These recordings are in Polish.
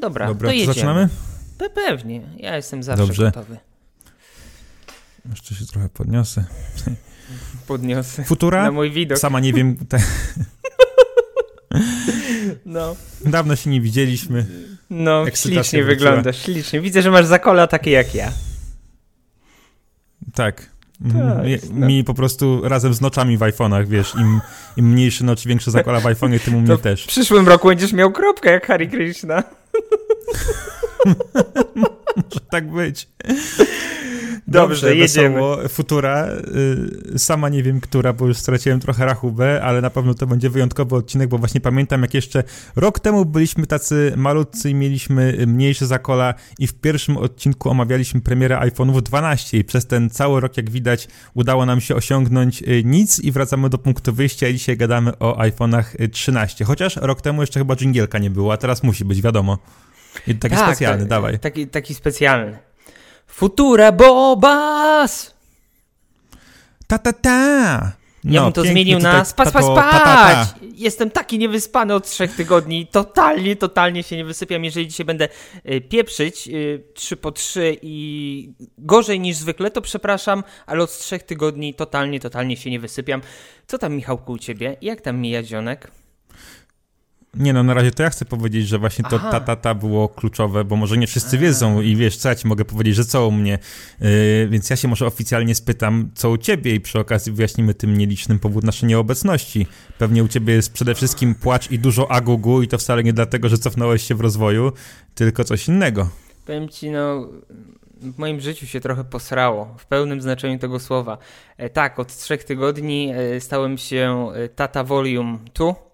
Dobra, Dobra, to to zaczynamy? Pe- Pewnie, ja jestem zawsze Dobrze. gotowy. Jeszcze się trochę podniosę. Podniosę Futura? na mój widok. Sama nie wiem, te, No, dawno się nie widzieliśmy. no Ekscytacja ślicznie wróciła. wyglądasz, ślicznie. Widzę, że masz zakola takie jak ja. Tak. Mhm. Tak, Mi- no. Mi po prostu razem z noczami w iPhone'ach, wiesz, im, im mniejszy noc, większe zakłada w iPhone'ie, tym u mnie też. W przyszłym roku będziesz miał kropkę jak Harry Krishna. Może tak być. Dobrze, jedziemy. wesoło. Futura. Y, sama nie wiem, która, bo już straciłem trochę rachubę, ale na pewno to będzie wyjątkowy odcinek, bo właśnie pamiętam, jak jeszcze rok temu byliśmy tacy malutcy i mieliśmy mniejsze zakola i w pierwszym odcinku omawialiśmy premierę iPhone'ów 12 i przez ten cały rok, jak widać, udało nam się osiągnąć y, nic i wracamy do punktu wyjścia i dzisiaj gadamy o iPhone'ach y, 13. Chociaż rok temu jeszcze chyba dżingielka nie było, a teraz musi być, wiadomo. I taki Tak, specjalny, tak, dawaj. Taki, taki specjalny. Futura Bobas! Ta ta ta! Ja bym to No, zmienił na spać, spać, spać! Jestem taki niewyspany od trzech tygodni. Totalnie, totalnie się nie wysypiam. Jeżeli dzisiaj będę y, pieprzyć y, trzy po trzy i gorzej niż zwykle, to przepraszam, ale od trzech tygodni totalnie, totalnie się nie wysypiam. Co tam, Michałku, u ciebie? Jak tam mija dzionek? Nie no, na razie to ja chcę powiedzieć, że właśnie to Aha. ta, ta, ta było kluczowe, bo może nie wszyscy wiedzą i wiesz, co ja ci mogę powiedzieć, że co u mnie, yy, więc ja się może oficjalnie spytam, co u ciebie i przy okazji wyjaśnimy tym nielicznym powód naszej nieobecności. Pewnie u ciebie jest przede wszystkim płacz i dużo agugu i to wcale nie dlatego, że cofnąłeś się w rozwoju, tylko coś innego. Powiem ci, no, w moim życiu się trochę posrało, w pełnym znaczeniu tego słowa. E, tak, od trzech tygodni e, stałem się e, tata volume 2.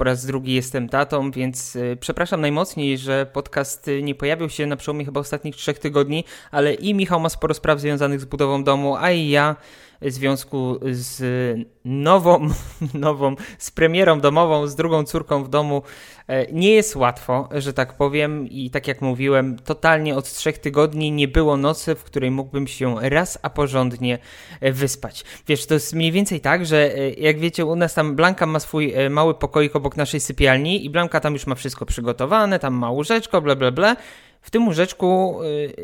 Po raz drugi jestem tatą, więc e, przepraszam najmocniej, że podcast e, nie pojawił się na przełomie chyba ostatnich trzech tygodni, ale i Michał ma sporo spraw związanych z budową domu, a i ja w związku z nową, nową, z premierą domową, z drugą córką w domu, E, Nie jest łatwo, że tak powiem, i tak jak mówiłem, totalnie od trzech tygodni nie było nocy, w której mógłbym się raz a porządnie e, wyspać. Wiesz, to jest mniej więcej tak, że e, jak wiecie, u nas tam Blanka ma swój mały pokoik obok naszej sypialni i Blanka tam już ma wszystko przygotowane, tam ma łóżeczko, bla bla bla. W tym łóżeczku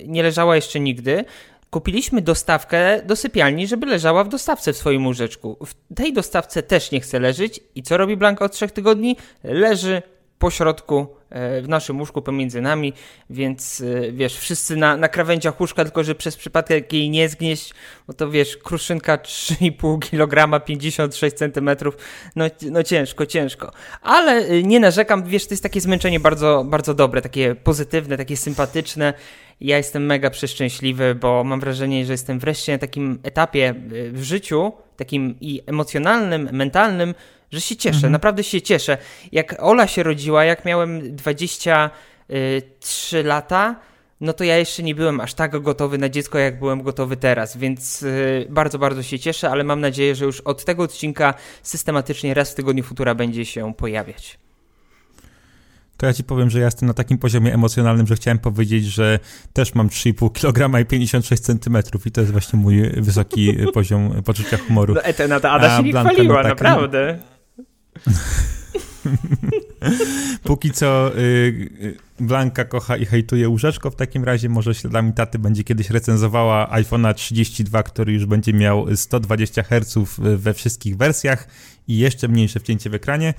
nie leżała jeszcze nigdy. Kupiliśmy dostawkę do sypialni, żeby leżała w dostawce w swoim łóżeczku. W tej dostawce też nie chce leżeć i co robi Blanka od trzech tygodni? Leży po środku, e, w naszym łóżku pomiędzy nami, więc e, wiesz, wszyscy na, na krawędziach łóżka, tylko że przez przypadek jej nie zgnieść, bo to wiesz, kruszynka 3,5 kg, 56 cm, no, no ciężko, ciężko. Ale e, nie narzekam, wiesz, to jest takie zmęczenie bardzo, bardzo dobre, takie pozytywne, takie sympatyczne. Ja jestem mega przeszczęśliwy, bo mam wrażenie, że jestem wreszcie na takim etapie e, w życiu, takim i emocjonalnym, mentalnym, że się cieszę, Mhm. naprawdę się cieszę. Jak Ola się rodziła, jak miałem 23 lata, no to ja jeszcze nie byłem aż tak gotowy na dziecko, jak byłem gotowy teraz, więc y, bardzo, bardzo się cieszę, ale mam nadzieję, że już od tego odcinka systematycznie raz w tygodniu Futura będzie się pojawiać. To ja ci powiem, że ja jestem na takim poziomie emocjonalnym, że chciałem powiedzieć, że też mam 3,5 kg i 56 cm i to jest właśnie mój wysoki poziom poczucia humoru. No, Etena, ta Ada się nie Blanka, no chwaliła, tak, naprawdę. Póki co y, y, Blanka kocha i hejtuje łóżeczko, w takim razie może śladami taty będzie kiedyś recenzowała iPhone'a 32, który już będzie miał 120 Hz we wszystkich wersjach i jeszcze mniejsze wcięcie w ekranie.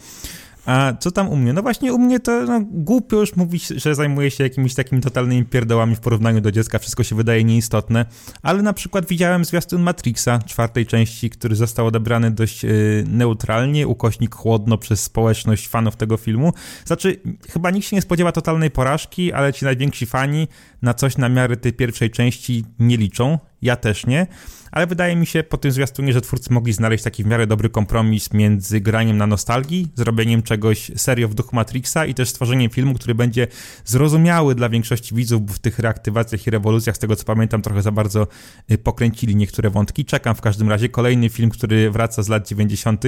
A co tam u mnie? No właśnie u mnie to no, głupio już mówić, że zajmuję się jakimiś takimi totalnymi pierdołami w porównaniu do dziecka, wszystko się wydaje nieistotne, ale na przykład widziałem zwiastun Matrixa, czwartej części, który został odebrany dość y, neutralnie, ukośnik chłodno przez społeczność fanów tego filmu. Znaczy, chyba nikt się nie spodziewa totalnej porażki, ale ci najwięksi fani na coś na miarę tej pierwszej części nie liczą, ja też nie, ale wydaje mi się po tym zwiastunie, że twórcy mogli znaleźć taki w miarę dobry kompromis między graniem na nostalgii, zrobieniem czegoś serio w duchu Matrixa i też stworzeniem filmu, który będzie zrozumiały dla większości widzów, w tych reaktywacjach i rewolucjach, z tego co pamiętam, trochę za bardzo y, pokręcili niektóre wątki. Czekam w każdym razie. Kolejny film, który wraca z lat 90.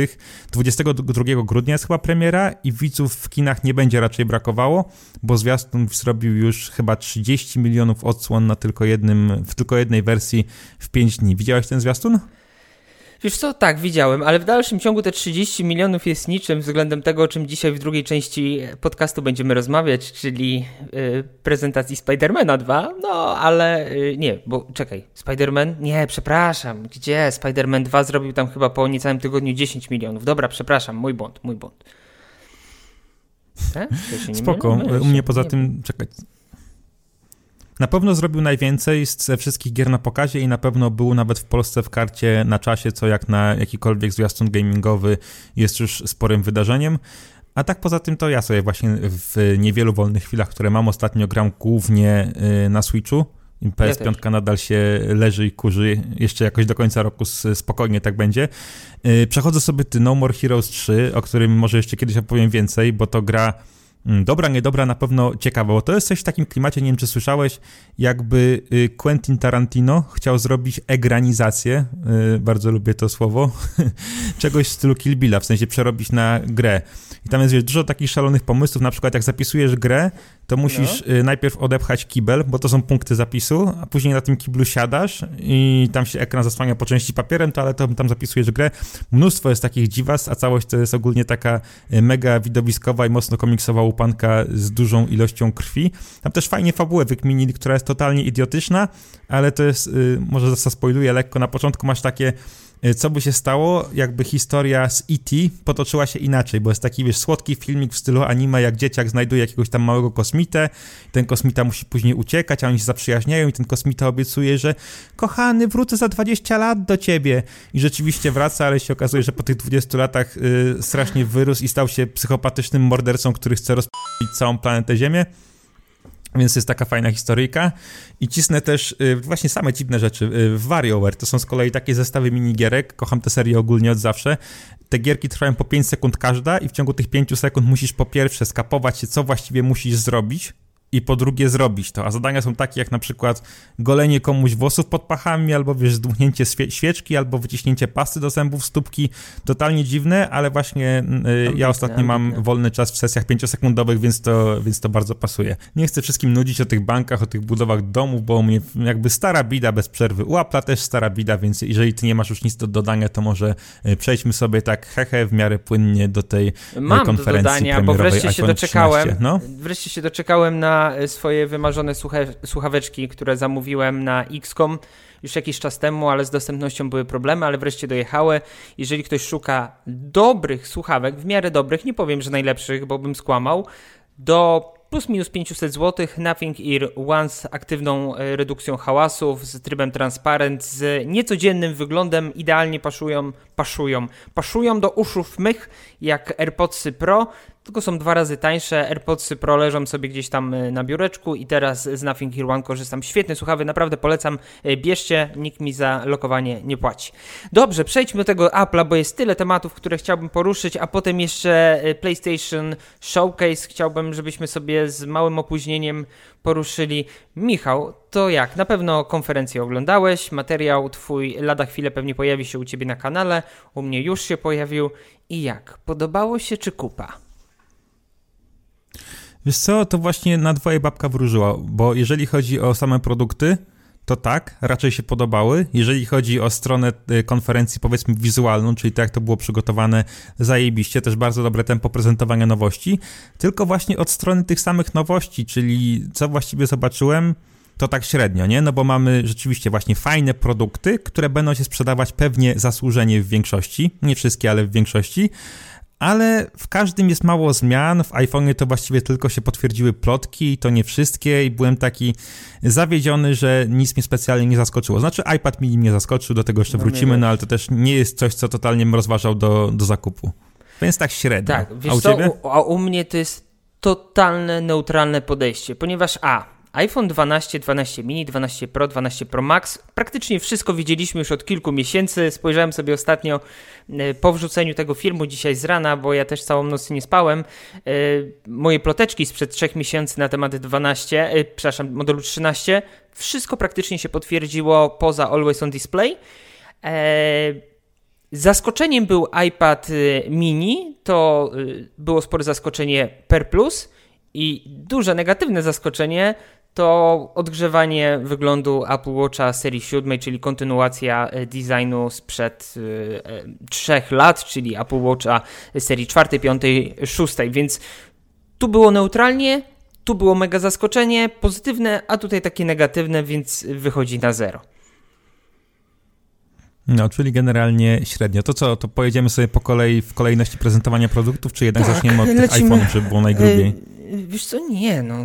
22 grudnia jest chyba premiera i widzów w kinach nie będzie raczej brakowało, bo zwiastun zrobił już chyba 30 milionów odsłon na tylko jednym, w tylko jednej wersji w 5 dni. Widziałeś ten zwiastun? Wiesz co, tak, widziałem, ale w dalszym ciągu te 30 milionów jest niczym względem tego, o czym dzisiaj w drugiej części podcastu będziemy rozmawiać, czyli y, prezentacji Spidermana 2. No, ale y, nie, bo czekaj, Spiderman? Nie, przepraszam, gdzie? Spiderman 2 zrobił tam chyba po niecałym tygodniu 10 milionów. Dobra, przepraszam, mój błąd, mój błąd. Tak? Spoko, u mnie poza tym, czekaj, na pewno zrobił najwięcej ze wszystkich gier na pokazie i na pewno był nawet w Polsce w karcie na czasie, co jak na jakikolwiek zwiastun gamingowy jest już sporym wydarzeniem. A tak poza tym to ja sobie właśnie w niewielu wolnych chwilach, które mam ostatnio gram głównie y, na Switchu. PS5 ja nadal się leży i kurzy, jeszcze jakoś do końca roku spokojnie tak będzie. Y, przechodzę sobie ty No More Heroes 3, o którym może jeszcze kiedyś opowiem więcej, bo to gra dobra, niedobra, na pewno ciekawa, bo to jest coś w takim klimacie, nie wiem czy słyszałeś, jakby y, Quentin Tarantino chciał zrobić egranizację, y, bardzo lubię to słowo, czegoś w stylu Kill Billa, w sensie przerobić na grę. I tam jest wiesz, dużo takich szalonych pomysłów, na przykład jak zapisujesz grę, to musisz no. Y, najpierw odepchać kibel, bo to są punkty zapisu, a później na tym kiblu siadasz i tam się ekran zasłania po części papierem, to ale to tam zapisujesz grę. Mnóstwo jest takich dziwas, a całość to jest ogólnie taka mega widowiskowa i mocno komiksowa łupanka z dużą ilością krwi. Tam też fajnie fabułę wykminili, która jest totalnie idiotyczna, ale to jest, y, może zaspoiluję lekko, na początku masz takie co by się stało, jakby historia z E.T. potoczyła się inaczej, bo jest taki, wiesz, słodki filmik w stylu anime, jak dzieciak znajduje jakiegoś tam małego kosmitę, ten kosmita musi później uciekać, a oni się zaprzyjaźniają i ten kosmita obiecuje, że kochany, wrócę za 20 lat do ciebie. I rzeczywiście wraca, ale się okazuje, że po tych 20 latach y, strasznie wyrósł i stał się psychopatycznym mordercą, który chce rozp***ć całą planetę Ziemię. Więc jest taka fajna historyjka. I cisnę też y, właśnie same dziwne rzeczy. Y, WarioWare to są z kolei takie zestawy minigierek. Kocham tę serię ogólnie od zawsze. Te gierki trwają po 5 sekund każda i w ciągu tych 5 sekund musisz po pierwsze skapować się, co właściwie musisz zrobić, i po drugie zrobić to. A zadania są takie jak na przykład golenie komuś włosów pod pachami, albo wiesz, zdmuchnięcie świeczki, albo wyciśnięcie pasty do zębów, stópki. Totalnie dziwne, ale właśnie y, ja ostatnio mam wolny czas w sesjach pięciosekundowych, więc to, więc to bardzo pasuje. Nie chcę wszystkim nudzić o tych bankach, o tych budowach domów, bo mnie jakby stara bida bez przerwy. Uapla też stara bida, więc jeżeli ty nie masz już nic do dodania, to może y, przejdźmy sobie tak hehe w miarę płynnie do tej y, Mam konferencji do dodania, bo wreszcie się doczekałem. No? Wreszcie się doczekałem na swoje wymarzone słuchaweczki, które zamówiłem na XCOM już jakiś czas temu, ale z dostępnością były problemy, ale wreszcie dojechały. Jeżeli ktoś szuka dobrych słuchawek, w miarę dobrych, nie powiem, że najlepszych, bo bym skłamał, do plus minus 500 zł, Nothing Ear One z aktywną e, redukcją hałasów, z trybem transparent, z niecodziennym wyglądem, idealnie paszują, paszują, paszują do uszów mych jak AirPodsy Pro, tylko są dwa razy tańsze. AirPodsy Pro leżą sobie gdzieś tam e, na biureczku i teraz z Nothing Ear One korzystam. Świetne słuchawy, naprawdę polecam. E, bierzcie, nikt mi za lokowanie nie płaci. Dobrze, przejdźmy do tego Apple'a, bo jest tyle tematów, które chciałbym poruszyć, a potem jeszcze e, PlayStation Showcase. Chciałbym, żebyśmy sobie z małym opóźnieniem poruszyli. Michał, to jak? Na pewno konferencję oglądałeś, materiał twój lada chwilę pewnie pojawi się u ciebie na kanale, u mnie już się pojawił. I jak? Podobało się czy kupa? Wiesz co, to właśnie na dwoje babka wróżyła, bo jeżeli chodzi o same produkty, to tak, raczej się podobały. Jeżeli chodzi o stronę y, konferencji, powiedzmy wizualną, czyli tak jak to było przygotowane, zajebiście, też bardzo dobre tempo prezentowania nowości, tylko właśnie od strony tych samych nowości, czyli co właściwie zobaczyłem, to tak średnio, nie? No bo mamy rzeczywiście właśnie fajne produkty, które będą się sprzedawać pewnie zasłużenie w większości, nie wszystkie, ale w większości, ale w każdym jest mało zmian. W iPhone'ie to właściwie tylko się potwierdziły plotki, to nie wszystkie i byłem taki zawiedziony, że nic mnie specjalnie nie zaskoczyło. Znaczy iPad mini mnie zaskoczył, do tego jeszcze no wrócimy, no ale to też nie jest coś, co totalnie bym rozważał do, do zakupu. Więc tak średnio. Tak, wiesz a u, co, u, a u mnie to jest totalne, neutralne podejście, ponieważ a, iPhone 12, 12 mini, 12 Pro, 12 Pro Max. Praktycznie wszystko widzieliśmy już od kilku miesięcy. Spojrzałem sobie ostatnio e, po wrzuceniu tego filmu dzisiaj z rana, bo ja też całą noc nie spałem. E, moje ploteczki sprzed 3 miesięcy na temat 12, e, przepraszam, modelu 13, wszystko praktycznie się potwierdziło poza Always on Display. Zaskoczeniem był iPad mini, to było spore zaskoczenie per plus i duże negatywne zaskoczenie to odgrzewanie wyglądu Apple Watcha serii 7, czyli kontynuacja e, designu sprzed e, trzech lat, czyli Apple Watcha serii 4, 5, 6. Więc tu było neutralnie, tu było mega zaskoczenie, pozytywne, a tutaj takie negatywne, więc wychodzi na zero. No, czyli generalnie średnio. To co, to pojedziemy sobie po kolei w kolejności prezentowania produktów, czy jednak tak, zaczniemy od lecimy, tych iPhone'ów, żeby było najgrubiej? Wiesz co, nie, no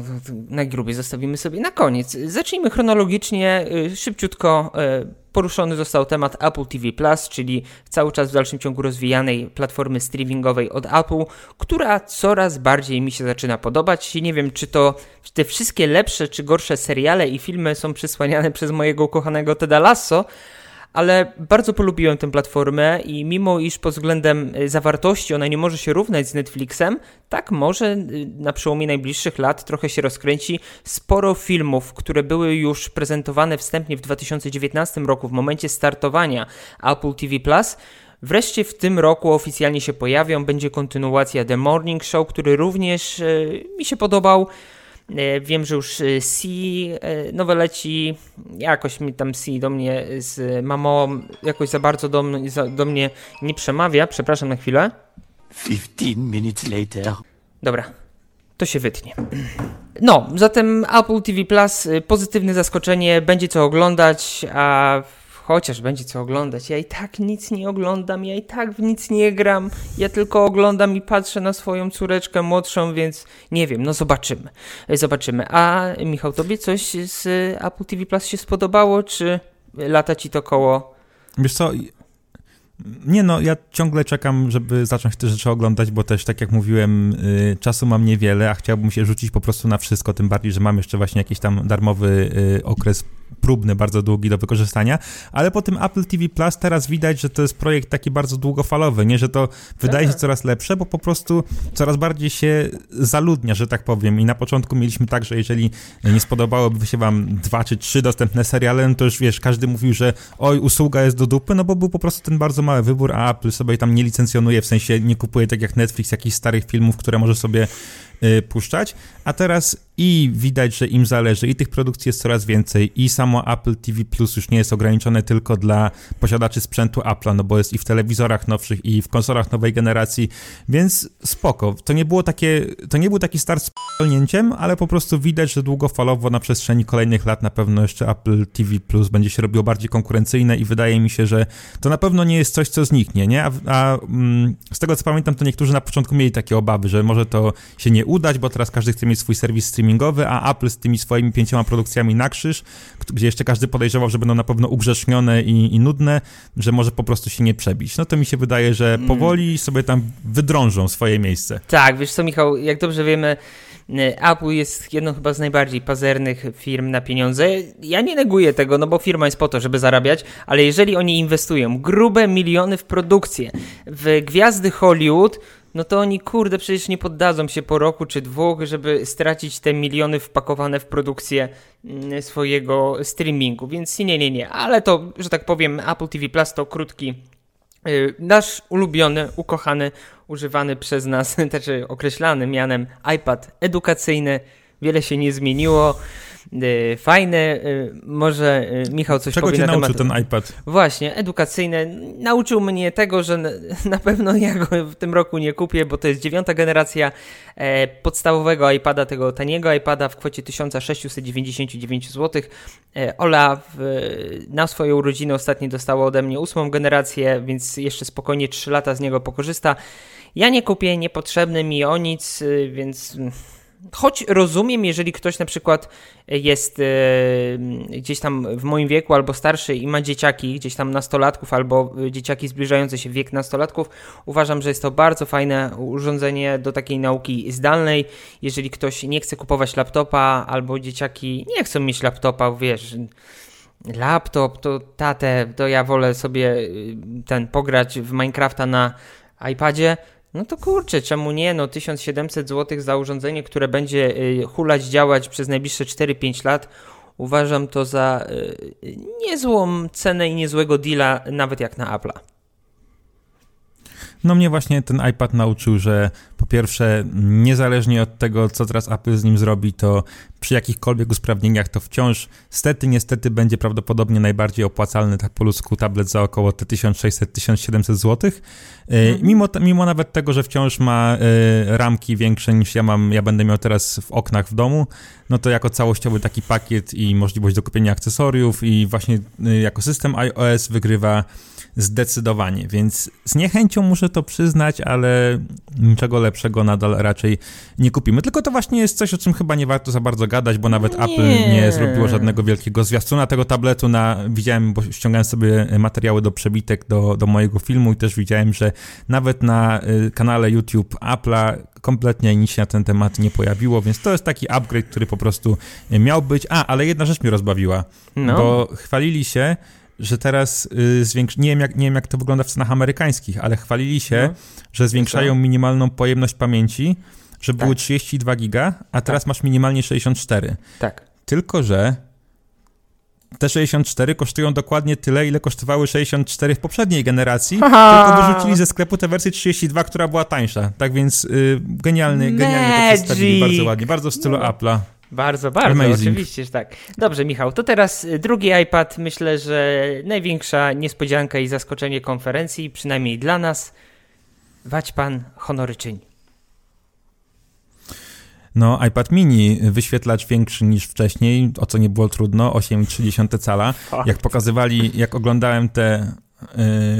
najgrubiej zostawimy sobie na koniec. Zacznijmy chronologicznie, y, szybciutko y, poruszony został temat Apple TV Plus, czyli cały czas w dalszym ciągu rozwijanej platformy streamingowej od Apple, która coraz bardziej mi się zaczyna podobać. Nie wiem, czy to te wszystkie lepsze czy gorsze seriale i filmy są przysłaniane przez mojego ukochanego Teda Lasso, ale bardzo polubiłem tę platformę i mimo iż pod względem y, zawartości ona nie może się równać z Netflixem, tak może y, na przełomie najbliższych lat trochę się rozkręci. Sporo filmów, które były już prezentowane wstępnie w 2019 roku w momencie startowania Apple TV Plus, Wreszcie w tym roku oficjalnie się pojawią. Będzie kontynuacja The Morning Show, który również y, mi się podobał. E, wiem, że już e, C e, nowe leci, jakoś mi tam C do mnie z mamą jakoś za bardzo do, do mnie nie przemawia. Przepraszam na chwilę. 15 minutes later. Dobra, to się wytnie. No, zatem Apple TV Plus, pozytywne zaskoczenie, będzie co oglądać, a chociaż będzie co oglądać. Ja i tak nic nie oglądam, ja i tak w nic nie gram. Ja tylko oglądam i patrzę na swoją córeczkę młodszą, więc nie wiem, no zobaczymy. Zobaczymy. A Michał, tobie coś z Apple TV Plus się spodobało, czy lata ci to koło? Wiesz co, nie no, ja ciągle czekam, żeby zacząć te rzeczy oglądać, bo też, tak jak mówiłem, y, czasu mam niewiele, a chciałbym się rzucić po prostu na wszystko, tym bardziej, że mam jeszcze właśnie jakiś tam darmowy y, okres próbny, bardzo długi do wykorzystania, ale po tym Apple TV Plus teraz widać, że to jest projekt taki bardzo długofalowy, nie, że to wydaje się tak. coraz lepsze, bo po prostu coraz bardziej się zaludnia, że tak powiem. I na początku mieliśmy tak, że jeżeli nie spodobałoby się wam dwa czy trzy dostępne seriale, no to już wiesz, każdy mówił, że oj, usługa jest do dupy, no bo był po prostu ten bardzo mały wybór, a Apple sobie tam nie licencjonuje, w sensie nie kupuje tak jak Netflix jakichś starych filmów, które może sobie y, puszczać, a teraz i widać, że im zależy i tych produkcji jest coraz więcej i samo Apple TV Plus już nie jest ograniczone tylko dla posiadaczy sprzętu Apple'a, no bo jest i w telewizorach nowszych i w konsolach nowej generacji, więc spoko. To nie było takie, to nie był taki start z p***nięciem, ale po prostu widać, że długofalowo na przestrzeni kolejnych lat na pewno jeszcze Apple TV Plus będzie się robiło bardziej konkurencyjne i wydaje mi się, że to na pewno nie jest coś, co zniknie, nie? A, a mm, z tego co pamiętam, to niektórzy na początku mieli takie obawy, że może to się nie udać, bo teraz każdy chce mieć swój serwis streamingowy a Apple z tymi swoimi pięcioma produkcjami na krzyż, gdzie jeszcze każdy podejrzewał, że będą na pewno ugrzesznione i, i nudne, że może po prostu się nie przebić. No to mi się wydaje, że mm. powoli sobie tam wydrążą swoje miejsce. Tak, wiesz co Michał, jak dobrze wiemy, y, Apple jest jedną chyba z najbardziej pazernych firm na pieniądze. Ja nie neguję tego, no bo firma jest po to, żeby zarabiać, ale jeżeli oni inwestują grube miliony w produkcję, w gwiazdy Hollywood, no to oni, kurde, przecież nie poddadzą się po roku czy dwóch, żeby stracić te miliony wpakowane w produkcję mm, swojego streamingu, więc nie, nie, nie, ale to, że tak powiem, Apple TV Plus to krótki y, nasz ulubiony, ukochany, używany przez nas, znaczy określany mianem iPad edukacyjny. Wiele się nie zmieniło. Y, fajne. Y, może y, Michał coś Czego powie cię na nauczył temat... ten iPad? Właśnie, edukacyjne. Nauczył mnie tego, że na pewno ja go w tym roku nie kupię, bo to jest dziewiąta generacja e, podstawowego iPada, tego taniego iPada w kwocie 1699 zł. E, Ola w, na swoją urodzinę ostatnio dostała ode mnie ósmą generację, więc jeszcze spokojnie 3 lata z niego pokorzysta. Ja nie kupię, niepotrzebny mi o nic, więc Choć rozumiem, jeżeli ktoś na przykład jest e, gdzieś tam w moim wieku albo starszy i ma dzieciaki, gdzieś tam nastolatków albo dzieciaki zbliżające się wiek nastolatków, uważam, że jest to bardzo fajne urządzenie do takiej nauki zdalnej. Jeżeli ktoś nie chce kupować laptopa albo dzieciaki nie chcą mieć laptopa, wiesz, laptop, to tatę, to ja wolę sobie y, ten pograć w Minecrafta na iPadzie, no to kurczę, czemu nie? No 1700 zł za urządzenie, które będzie y, hulać, działać przez najbliższe 4-5 lat. Uważam to za y, niezłą cenę i niezłego deala, nawet jak na Apple'a. No mnie właśnie ten iPad nauczył, że po pierwsze, niezależnie od tego, co teraz Apple z nim zrobi, to przy jakichkolwiek usprawnieniach to wciąż stety, niestety będzie prawdopodobnie najbardziej opłacalny tak po ludzku tablet za około te 1600-1700 zł. Mhm. Mimo, mimo nawet tego, że wciąż ma ramki większe niż ja mam, ja będę miał teraz w oknach w domu, no to jako całościowy taki pakiet i możliwość dokupienia akcesoriów i właśnie jako system iOS wygrywa zdecydowanie, więc z niechęcią muszę to przyznać, ale niczego lepszego nadal raczej nie kupimy. Tylko to właśnie jest coś, o czym chyba nie warto za bardzo gadać, bo nawet nie. Apple nie zrobiło żadnego wielkiego zwiastuna tego tabletu. Na, widziałem, bo ściągałem sobie materiały do przebitek do, do mojego filmu i też widziałem, że nawet na y, kanale YouTube Apple'a kompletnie nic się na ten temat nie pojawiło, więc to jest taki upgrade, który po prostu miał być. A, ale jedna rzecz mnie rozbawiła, no. bo chwalili się, że teraz y, zwiększ... nie, wiem jak, nie wiem jak to wygląda w cenach amerykańskich, ale chwalili się, no. że zwiększają minimalną pojemność pamięci, że tak. były 32 giga, a teraz tak. masz minimalnie 64. Tak. Tylko, że te 64 kosztują dokładnie tyle, ile kosztowały 64 w poprzedniej generacji, Aha. tylko wyrzucili ze sklepu tę wersję 32, która była tańsza. Tak więc y, genialny, genialnie to przedstawili, bardzo ładnie, bardzo w stylu no. Apple'a. Bardzo, bardzo, Amazing. oczywiście, że tak. Dobrze, Michał, to teraz y, drugi iPad. Myślę, że największa niespodzianka i zaskoczenie konferencji, przynajmniej dla nas. Wać pan honory czyń. No, iPad mini, wyświetlacz większy niż wcześniej, o co nie było trudno, 8,3 cala. Jak pokazywali, jak oglądałem te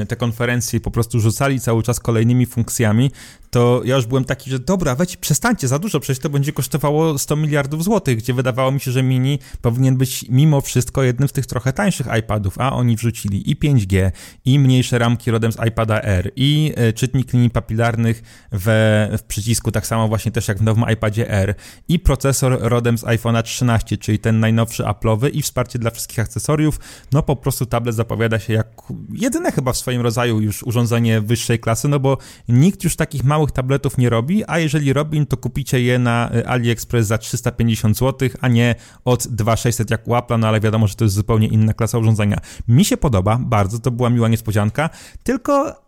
te konferencje po prostu rzucali cały czas kolejnymi funkcjami, to ja już byłem taki, że dobra, weź, przestańcie za dużo, przecież to będzie kosztowało 100 miliardów złotych, gdzie wydawało mi się, że Mini powinien być mimo wszystko jednym z tych trochę tańszych iPadów, a oni wrzucili i 5G, i mniejsze ramki rodem z iPada R, i e, czytnik linii papilarnych we, w przycisku, tak samo właśnie też jak w nowym iPadzie R, i procesor rodem z iPhone'a 13, czyli ten najnowszy Apple'owy, i wsparcie dla wszystkich akcesoriów. No po prostu tablet zapowiada się jak jedyne chyba w swoim rodzaju już urządzenie wyższej klasy, no bo nikt już takich małych tabletów nie robi, a jeżeli robi, to kupicie je na y, AliExpress za 350 zł, a nie od 2600 jak u Apple'a, no ale wiadomo, że to jest zupełnie inna klasa urządzenia. Mi się podoba bardzo, to była miła niespodzianka, tylko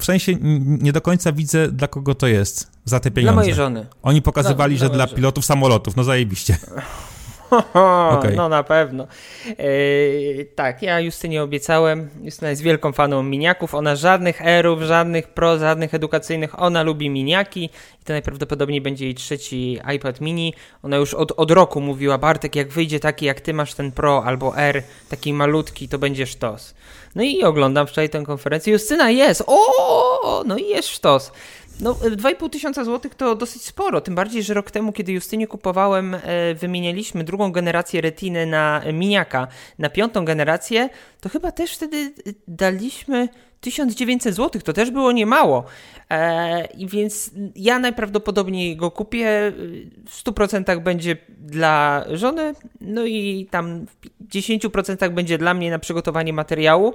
w sensie nie do końca widzę, dla kogo to jest za te pieniądze. Dla mojej żony. Oni pokazywali, dla, że dla, dla pilotów samolotów, no zajebiście. okay. No na pewno. Yy, tak, ja Justynie obiecałem. Justyna jest wielką faną miniaków. Ona żadnych erów, żadnych pro, żadnych edukacyjnych. Ona lubi miniaki i to najprawdopodobniej będzie jej trzeci iPad mini. Ona już od, od roku mówiła, Bartek, jak wyjdzie taki jak ty masz ten Pro albo R, taki malutki, to będzie sztos. No i oglądam wczoraj tę konferencję. Justyna jest! O, no i jest sztos. No, 2,5 tysiąca złotych to dosyć sporo, tym bardziej, że rok temu, kiedy Justynie kupowałem, e, wymienialiśmy drugą generację retiny na miniaka, na piątą generację, to chyba też wtedy daliśmy 1900 zł, to też było niemało. E, więc ja najprawdopodobniej go kupię. W 100% będzie dla żony, no i tam w 10% będzie dla mnie na przygotowanie materiału.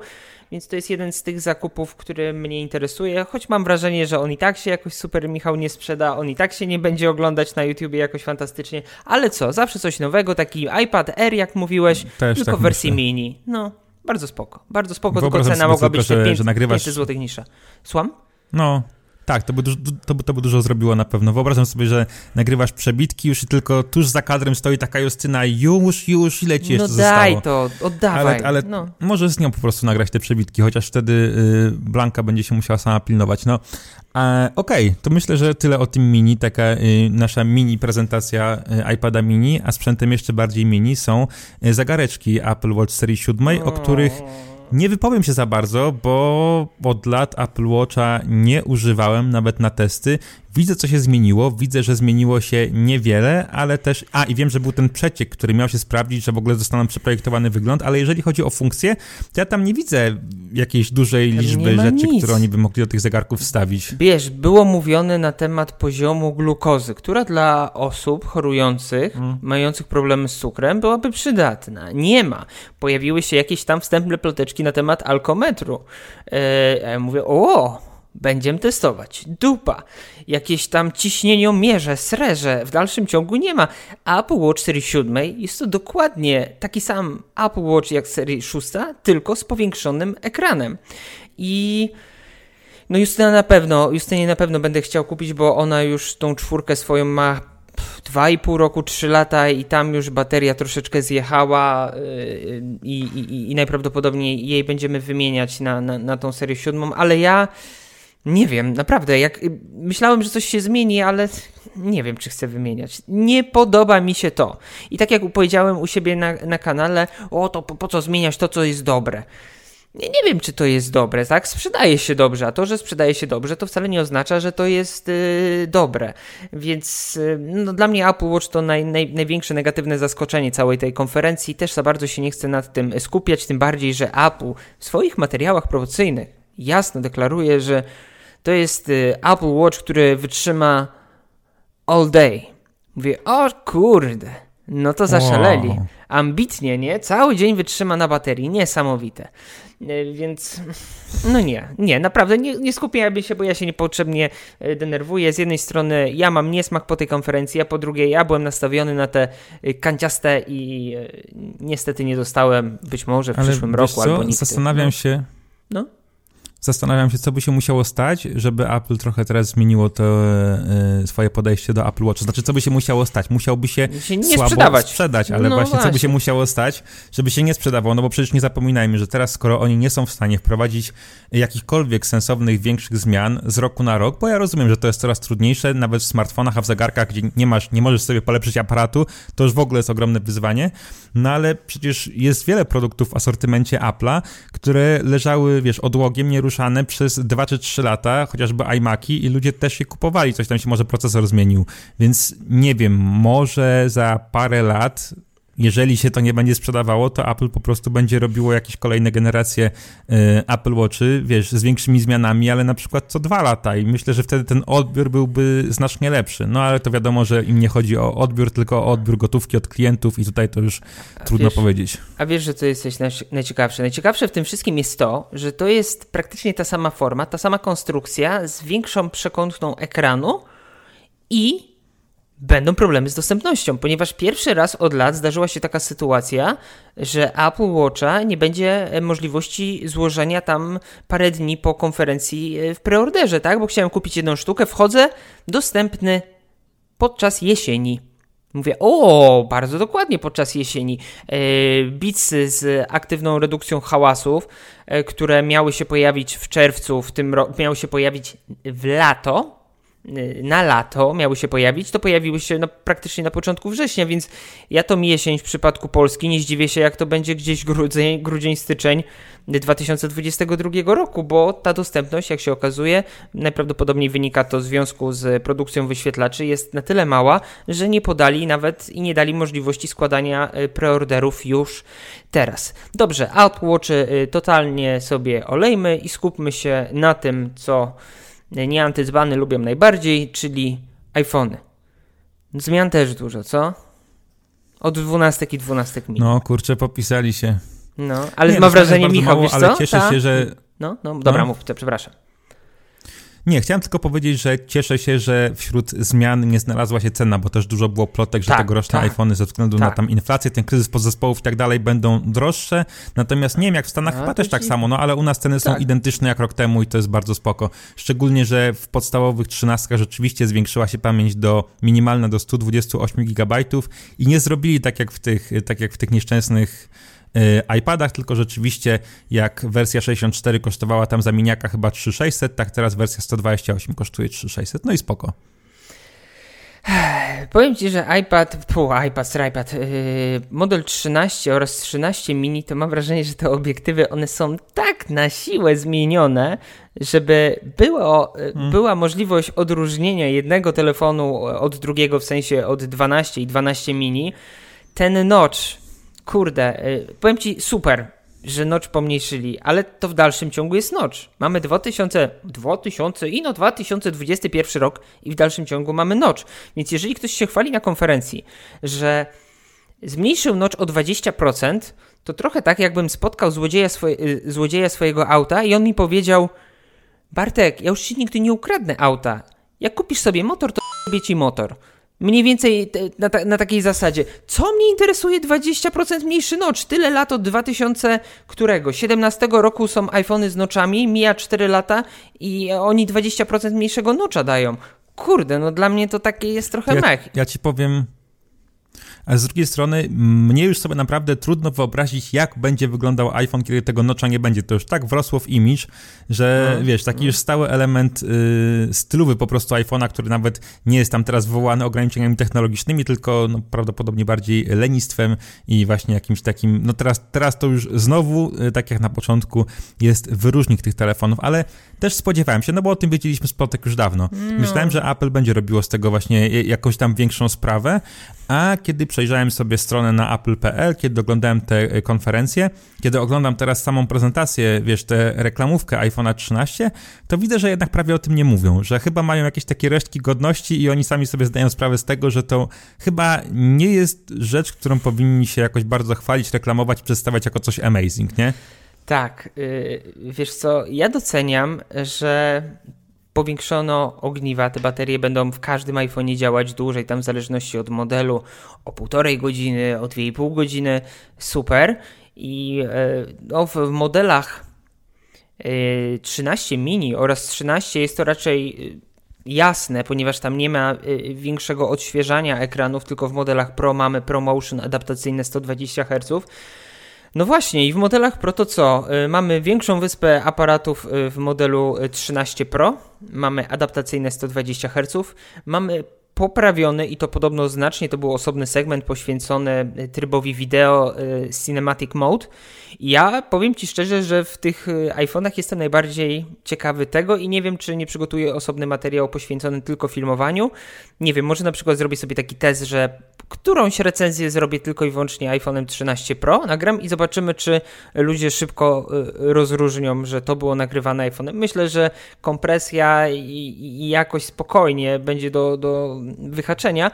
Więc to jest jeden z tych zakupów, który mnie interesuje, choć mam wrażenie, że on i tak się jakoś super Michał nie sprzeda, on i tak się nie będzie oglądać na YouTubie jakoś fantastycznie, ale co, zawsze coś nowego, taki iPad Air, jak mówiłeś, Też tylko tak w wersji myślę. mini. No, bardzo spoko, bardzo spoko, tylko cena mogła być że, 5, że nagrywasz... 500 zł niższa. Słucham? No, tak, to by, dużo, to, by, to by dużo zrobiło na pewno. Wyobrażam sobie, że nagrywasz przebitki już i tylko tuż za kadrem stoi taka Justyna już, już, ile ci jeszcze no zostało? daj to, oddawaj. Ale, ale no. może z nią po prostu nagrać te przebitki, chociaż wtedy y, Blanka będzie się musiała sama pilnować. No, e, okej, okay, to myślę, że tyle o tym mini, taka y, nasza mini prezentacja y, iPada mini, a sprzętem jeszcze bardziej mini są y, zagareczki Apple Watch serii 7, o których nie wypowiem się za bardzo, bo od lat Apple Watcha nie używałem nawet na testy Widzę, co się zmieniło, widzę, że zmieniło się niewiele, ale też. A i wiem, że był ten przeciek, który miał się sprawdzić, że w ogóle zostaną przeprojektowany wygląd, ale jeżeli chodzi o funkcję, to ja tam nie widzę jakiejś dużej liczby rzeczy, nic. które oni by mogli do tych zegarków wstawić. Wiesz, było mówione na temat poziomu glukozy, która dla osób chorujących, hmm. mających problemy z cukrem, byłaby przydatna. Nie ma. Pojawiły się jakieś tam wstępne ploteczki na temat alkometru. Eee, ja mówię, o Będziemy testować. Dupa. Jakieś tam ciśnieniomierze, sreże w dalszym ciągu nie ma. Apple Watch serii 7 jest to dokładnie taki sam Apple Watch jak serii 6, tylko z powiększonym ekranem. I no Justyna na pewno, Justynie na pewno będę chciał kupić, bo ona już tą czwórkę swoją ma 2,5 roku, 3 lata i tam już bateria troszeczkę zjechała yy, i, i, i najprawdopodobniej jej będziemy wymieniać na, na, na tą serię siódmą, ale ja nie wiem, naprawdę, jak myślałem, że coś się zmieni, ale nie wiem, czy chcę wymieniać. Nie podoba mi się to. I tak jak powiedziałem u siebie na, na kanale, o to po, po co zmieniać to, co jest dobre. Nie, nie wiem, czy to jest dobre, tak? Sprzedaje się dobrze, a to, że sprzedaje się dobrze, to wcale nie oznacza, że to jest yy, dobre. Więc yy, no, dla mnie Apple Watch to naj, naj, największe negatywne zaskoczenie całej tej konferencji. Też za bardzo się nie chcę nad tym skupiać, tym bardziej, że Apple w swoich materiałach promocyjnych jasno deklaruje, że to jest yy, Apple Watch, który wytrzyma all day. Mówię, o kurde, no to zaszaleli. Wow. Ambitnie, nie? Cały dzień wytrzyma na baterii, niesamowite. E, więc no nie, nie, naprawdę nie, nie skupiałbym się, bo ja się niepotrzebnie e, denerwuję. Z jednej strony ja mam niesmak po tej konferencji, a po drugiej ja byłem nastawiony na te kanciaste i niestety nie dostałem być może w Ale przyszłym roku co? albo nigdy. Zastanawiam no. się. No? Zastanawiam się, co by się musiało stać, żeby Apple trochę teraz zmieniło to e, swoje podejście do Apple Watch. Znaczy, co by się musiało stać? Musiałby się, się nie słabo sprzedawać. sprzedać, ale no właśnie, właśnie, co by się musiało stać, żeby się nie sprzedawał? No bo przecież nie zapominajmy, że teraz, skoro oni nie są w stanie wprowadzić jakichkolwiek sensownych, większych zmian z roku na rok, bo ja rozumiem, że to jest coraz trudniejsze, nawet w smartfonach, a w zegarkach, gdzie nie masz, nie możesz sobie polepszyć aparatu, to już w ogóle jest ogromne wyzwanie, no ale przecież jest wiele produktów w asortymencie Apple'a, które leżały, wiesz, odłogiem, nie przez 2 czy 3 lata, chociażby iMaki i ludzie też je kupowali, coś tam się może procesor zmienił, więc nie wiem, może za parę lat jeżeli się to nie będzie sprzedawało, to Apple po prostu będzie robiło jakieś kolejne generacje y, Apple Watchy, wiesz, z większymi zmianami, ale na przykład co dwa lata i myślę, że wtedy ten odbiór byłby znacznie lepszy. No ale to wiadomo, że im nie chodzi o odbiór, tylko o odbiór gotówki od klientów i tutaj to już a trudno wiesz, powiedzieć. A wiesz, że to jest najciekawsze? Najciekawsze w tym wszystkim jest to, że to jest praktycznie ta sama forma, ta sama konstrukcja z większą przekątną ekranu i będą problemy z dostępnością, ponieważ pierwszy raz od lat zdarzyła się taka sytuacja, że Apple Watcha nie będzie e, możliwości złożenia tam parę dni po konferencji e, w preorderze, tak? Bo chciałem kupić jedną sztukę, wchodzę, dostępny podczas jesieni. Mówię, o, bardzo dokładnie podczas jesieni. E, Beats z aktywną redukcją hałasów, które miały się pojawić w czerwcu, w tym roku, miały się pojawić w lato, na lato miały się pojawić, to pojawiły się no, praktycznie na początku września, więc ja to jesień w przypadku Polski nie zdziwię się, jak to będzie gdzieś grudzień, grudzień styczeń 2022 roku, bo ta dostępność, jak się okazuje, najprawdopodobniej wynika to w związku z produkcją wyświetlaczy, jest na tyle mała, że nie podali nawet i nie dali możliwości składania y, preorderów już teraz. Dobrze, Apple Watch y, totalnie sobie olejmy i skupmy się na tym, co nie antydzbany lubią najbardziej, czyli iPhony. Zmian też dużo, co? Od 12 i 12 minut. No, kurczę, popisali się. No, ale nie, mam wrażenie, Michał, mało, wiesz ale co? cieszę Ta... się, że... No, no, dobra, no. mów, przepraszam. Nie, chciałem tylko powiedzieć, że cieszę się, że wśród zmian nie znalazła się cena, bo też dużo było plotek, że tak, tegoroczne tak, iPhony ze względu tak. na tam inflację, ten kryzys podzespołów i tak dalej będą droższe. Natomiast nie wiem, jak w Stanach A, chyba też tak samo, no ale u nas ceny są tak. identyczne jak rok temu i to jest bardzo spoko. Szczególnie, że w podstawowych trzynastkach rzeczywiście zwiększyła się pamięć do minimalna do 128 GB i nie zrobili tak jak w tych, tak jak w tych nieszczęsnych iPadach, tylko rzeczywiście jak wersja 64 kosztowała tam za miniaka chyba 3600, tak teraz wersja 128 kosztuje 3600, no i spoko. Powiem Ci, że iPad, pu, iPad, iPad, yy, model 13 oraz 13 mini, to mam wrażenie, że te obiektywy, one są tak na siłę zmienione, żeby było, hmm. była możliwość odróżnienia jednego telefonu od drugiego, w sensie od 12 i 12 mini. Ten notch kurde, y, powiem ci super, że notch pomniejszyli, ale to w dalszym ciągu jest notch. Mamy 2000, 2000 i no 2021 rok i w dalszym ciągu mamy notch. Więc jeżeli ktoś się chwali na konferencji, że zmniejszył notch o 20%, to trochę tak jakbym spotkał złodzieja, swoje, y, złodzieja swojego auta i on mi powiedział Bartek, ja już ci nigdy nie ukradnę auta. Jak kupisz sobie motor, to robię ci motor. Mniej więcej na, ta, na, takiej zasadzie. Co mnie interesuje 20% mniejszy notch? Tyle lat od 2000 którego? 17 roku są iPhony z noczami, mija 4 lata i oni 20% mniejszego nocza dają. kurde, no dla mnie to takie jest trochę ja, mech. Ja ci powiem, a z drugiej strony mnie już sobie naprawdę trudno wyobrazić, jak będzie wyglądał iPhone, kiedy tego nocza nie będzie. To już tak wrosło w image, że no, wiesz, taki no. już stały element y, stylowy po prostu iPhone'a, który nawet nie jest tam teraz wywołany ograniczeniami technologicznymi, tylko no, prawdopodobnie bardziej lenistwem i właśnie jakimś takim, no teraz, teraz to już znowu, y, tak jak na początku, jest wyróżnik tych telefonów, ale też spodziewałem się, no bo o tym wiedzieliśmy z plotek już dawno. No. Myślałem, że Apple będzie robiło z tego właśnie jakąś tam większą sprawę, a kiedy przejrzałem sobie stronę na apple.pl, kiedy oglądałem te e, konferencje, kiedy oglądam teraz samą prezentację, wiesz, tę reklamówkę iPhone'a 13, to widzę, że jednak prawie o tym nie mówią, że chyba mają jakieś takie resztki godności i oni sami sobie zdają sprawę z tego, że to chyba nie jest rzecz, którą powinni się jakoś bardzo chwalić, reklamować, przedstawiać jako coś amazing, nie? Tak, yy, wiesz co, ja doceniam, że powiększono ogniwa, te baterie będą w każdym iPhone'ie działać dłużej, tam w zależności od modelu, o półtorej godziny, o 2,5 godziny, super. I e, no, w modelach 13 e, mini oraz 13 jest to raczej e, jasne, ponieważ tam nie ma większego odświeżania ekranów, tylko w modelach Pro mamy ProMotion adaptacyjne 120 Hz no właśnie, i w modelach Pro to co? Y, mamy większą wyspę aparatów y, w modelu 13 Pro, mamy adaptacyjne 120 Hz, mamy poprawiony i to podobno znacznie, to był osobny segment poświęcony y, trybowi wideo Cinematic Mode. Ja powiem Ci szczerze, że w tych iPhone'ach jestem najbardziej ciekawy tego i nie wiem, czy nie przygotuję osobny materiał poświęcony tylko filmowaniu. Nie wiem, może na przykład zrobię sobie taki test, że którąś recenzję zrobię tylko i wyłącznie iPhone'em 13 Pro, nagram i zobaczymy, czy ludzie szybko rozróżnią, że to było nagrywane iPhone'em. Myślę, że kompresja i, i jakość spokojnie będzie do, do wyhaczenia.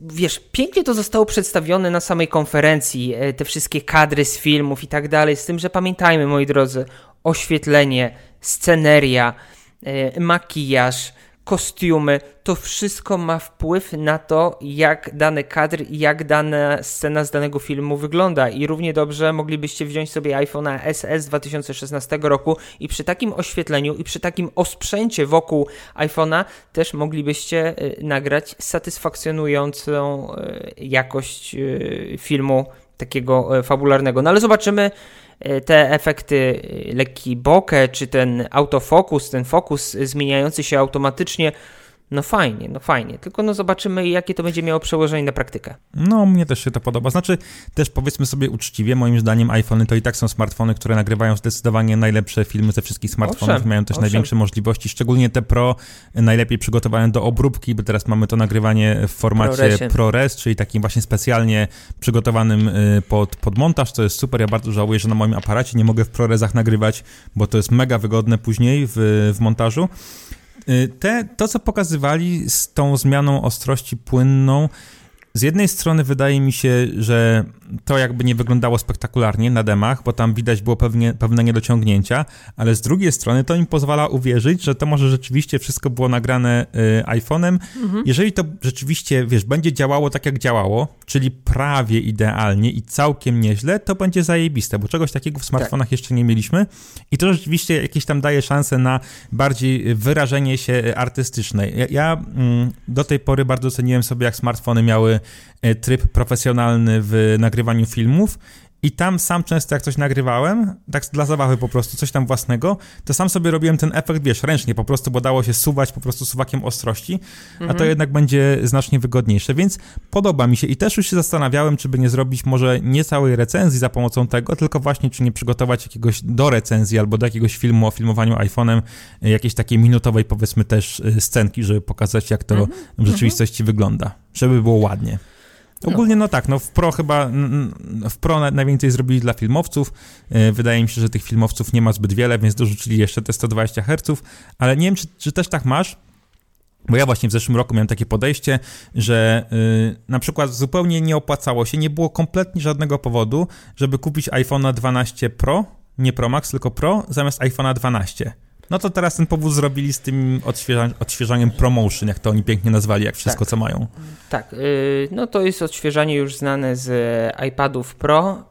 Wiesz, pięknie to zostało przedstawione na samej konferencji, e, te wszystkie kadry z filmów i tak dalej, z tym, że pamiętajmy, moi drodzy, oświetlenie, sceneria, e, makijaż, kostiumy, to wszystko ma wpływ na to, jak dany kadr i jak dana scena z danego filmu wygląda. I równie dobrze moglibyście wziąć sobie iPhone'a SS 2016 roku i przy takim oświetleniu i przy takim osprzęcie wokół iPhone'a też moglibyście y, nagrać satysfakcjonującą y, jakość y, filmu takiego fabularnego. No ale zobaczymy, te efekty, e, lekki bokeh, czy ten autofokus, ten fokus zmieniający się automatycznie, no fajnie, no fajnie. Tylko no zobaczymy, jakie to będzie miało przełożenie na praktykę. No, mnie też się to podoba. Znaczy, też powiedzmy sobie uczciwie, moim zdaniem iPhony to i tak są smartfony, które nagrywają zdecydowanie najlepsze filmy ze wszystkich smartfonów. Owszem, mają też owszem. największe możliwości, szczególnie te Pro, najlepiej przygotowane do obróbki, bo teraz mamy to nagrywanie w formacie ProRes, ProRes czyli takim właśnie specjalnie przygotowanym y, pod, pod montaż, co jest super. Ja bardzo żałuję, że na moim aparacie nie mogę w ProResach nagrywać, bo to jest mega wygodne później w, w montażu. Y, te, to, co pokazywali z tą zmianą ostrości płynną, z jednej strony wydaje mi się, że to jakby nie wyglądało spektakularnie na demach, bo tam widać było pewnie, pewne niedociągnięcia, ale z drugiej strony to im pozwala uwierzyć, że to może rzeczywiście wszystko było nagrane y, iPhone'em. Mhm. Jeżeli to rzeczywiście, wiesz, będzie działało tak jak działało, czyli prawie idealnie i całkiem nieźle, to będzie zajebiste, bo czegoś takiego w smartfonach tak. jeszcze nie mieliśmy i to rzeczywiście jakieś tam daje szansę na bardziej wyrażenie się artystyczne. Ja, ja mm, do tej pory bardzo ceniłem sobie, jak smartfony miały E, tryb profesjonalny w nagrywaniu filmów i tam sam często jak coś nagrywałem, tak dla zabawy po prostu, coś tam własnego, to sam sobie robiłem ten efekt, wiesz, ręcznie po prostu, bo dało się suwać po prostu suwakiem ostrości, a to mhm. jednak będzie znacznie wygodniejsze, więc podoba mi się i też już się zastanawiałem, czy by nie zrobić może nie całej recenzji za pomocą tego, tylko właśnie czy nie przygotować jakiegoś do recenzji albo do jakiegoś filmu o filmowaniu iPhone'em, e, jakiejś takiej minutowej powiedzmy też e, scenki, żeby pokazać jak to mhm. w rzeczywistości wygląda, żeby było ładnie. Ogólnie no tak, no w Pro chyba, w Pro najwięcej zrobili dla filmowców. E, wydaje mi się, że tych filmowców nie ma zbyt wiele, więc dorzucili jeszcze te 120 Hz, ale nie wiem, czy, czy też tak masz, bo ja właśnie w zeszłym roku miałem takie podejście, że yy, na przykład zupełnie nie opłacało się, nie było kompletnie żadnego powodu, żeby kupić iPhone'a 12 Pro, nie Pro Max, tylko Pro, zamiast iPhone'a 12. No to teraz ten powód zrobili z tym odświeża odświeżaniem promotion, jak to oni pięknie nazwali, jak wszystko, tak. co mają. Tak, yy, no to jest odświeżanie już znane z iPadów Pro.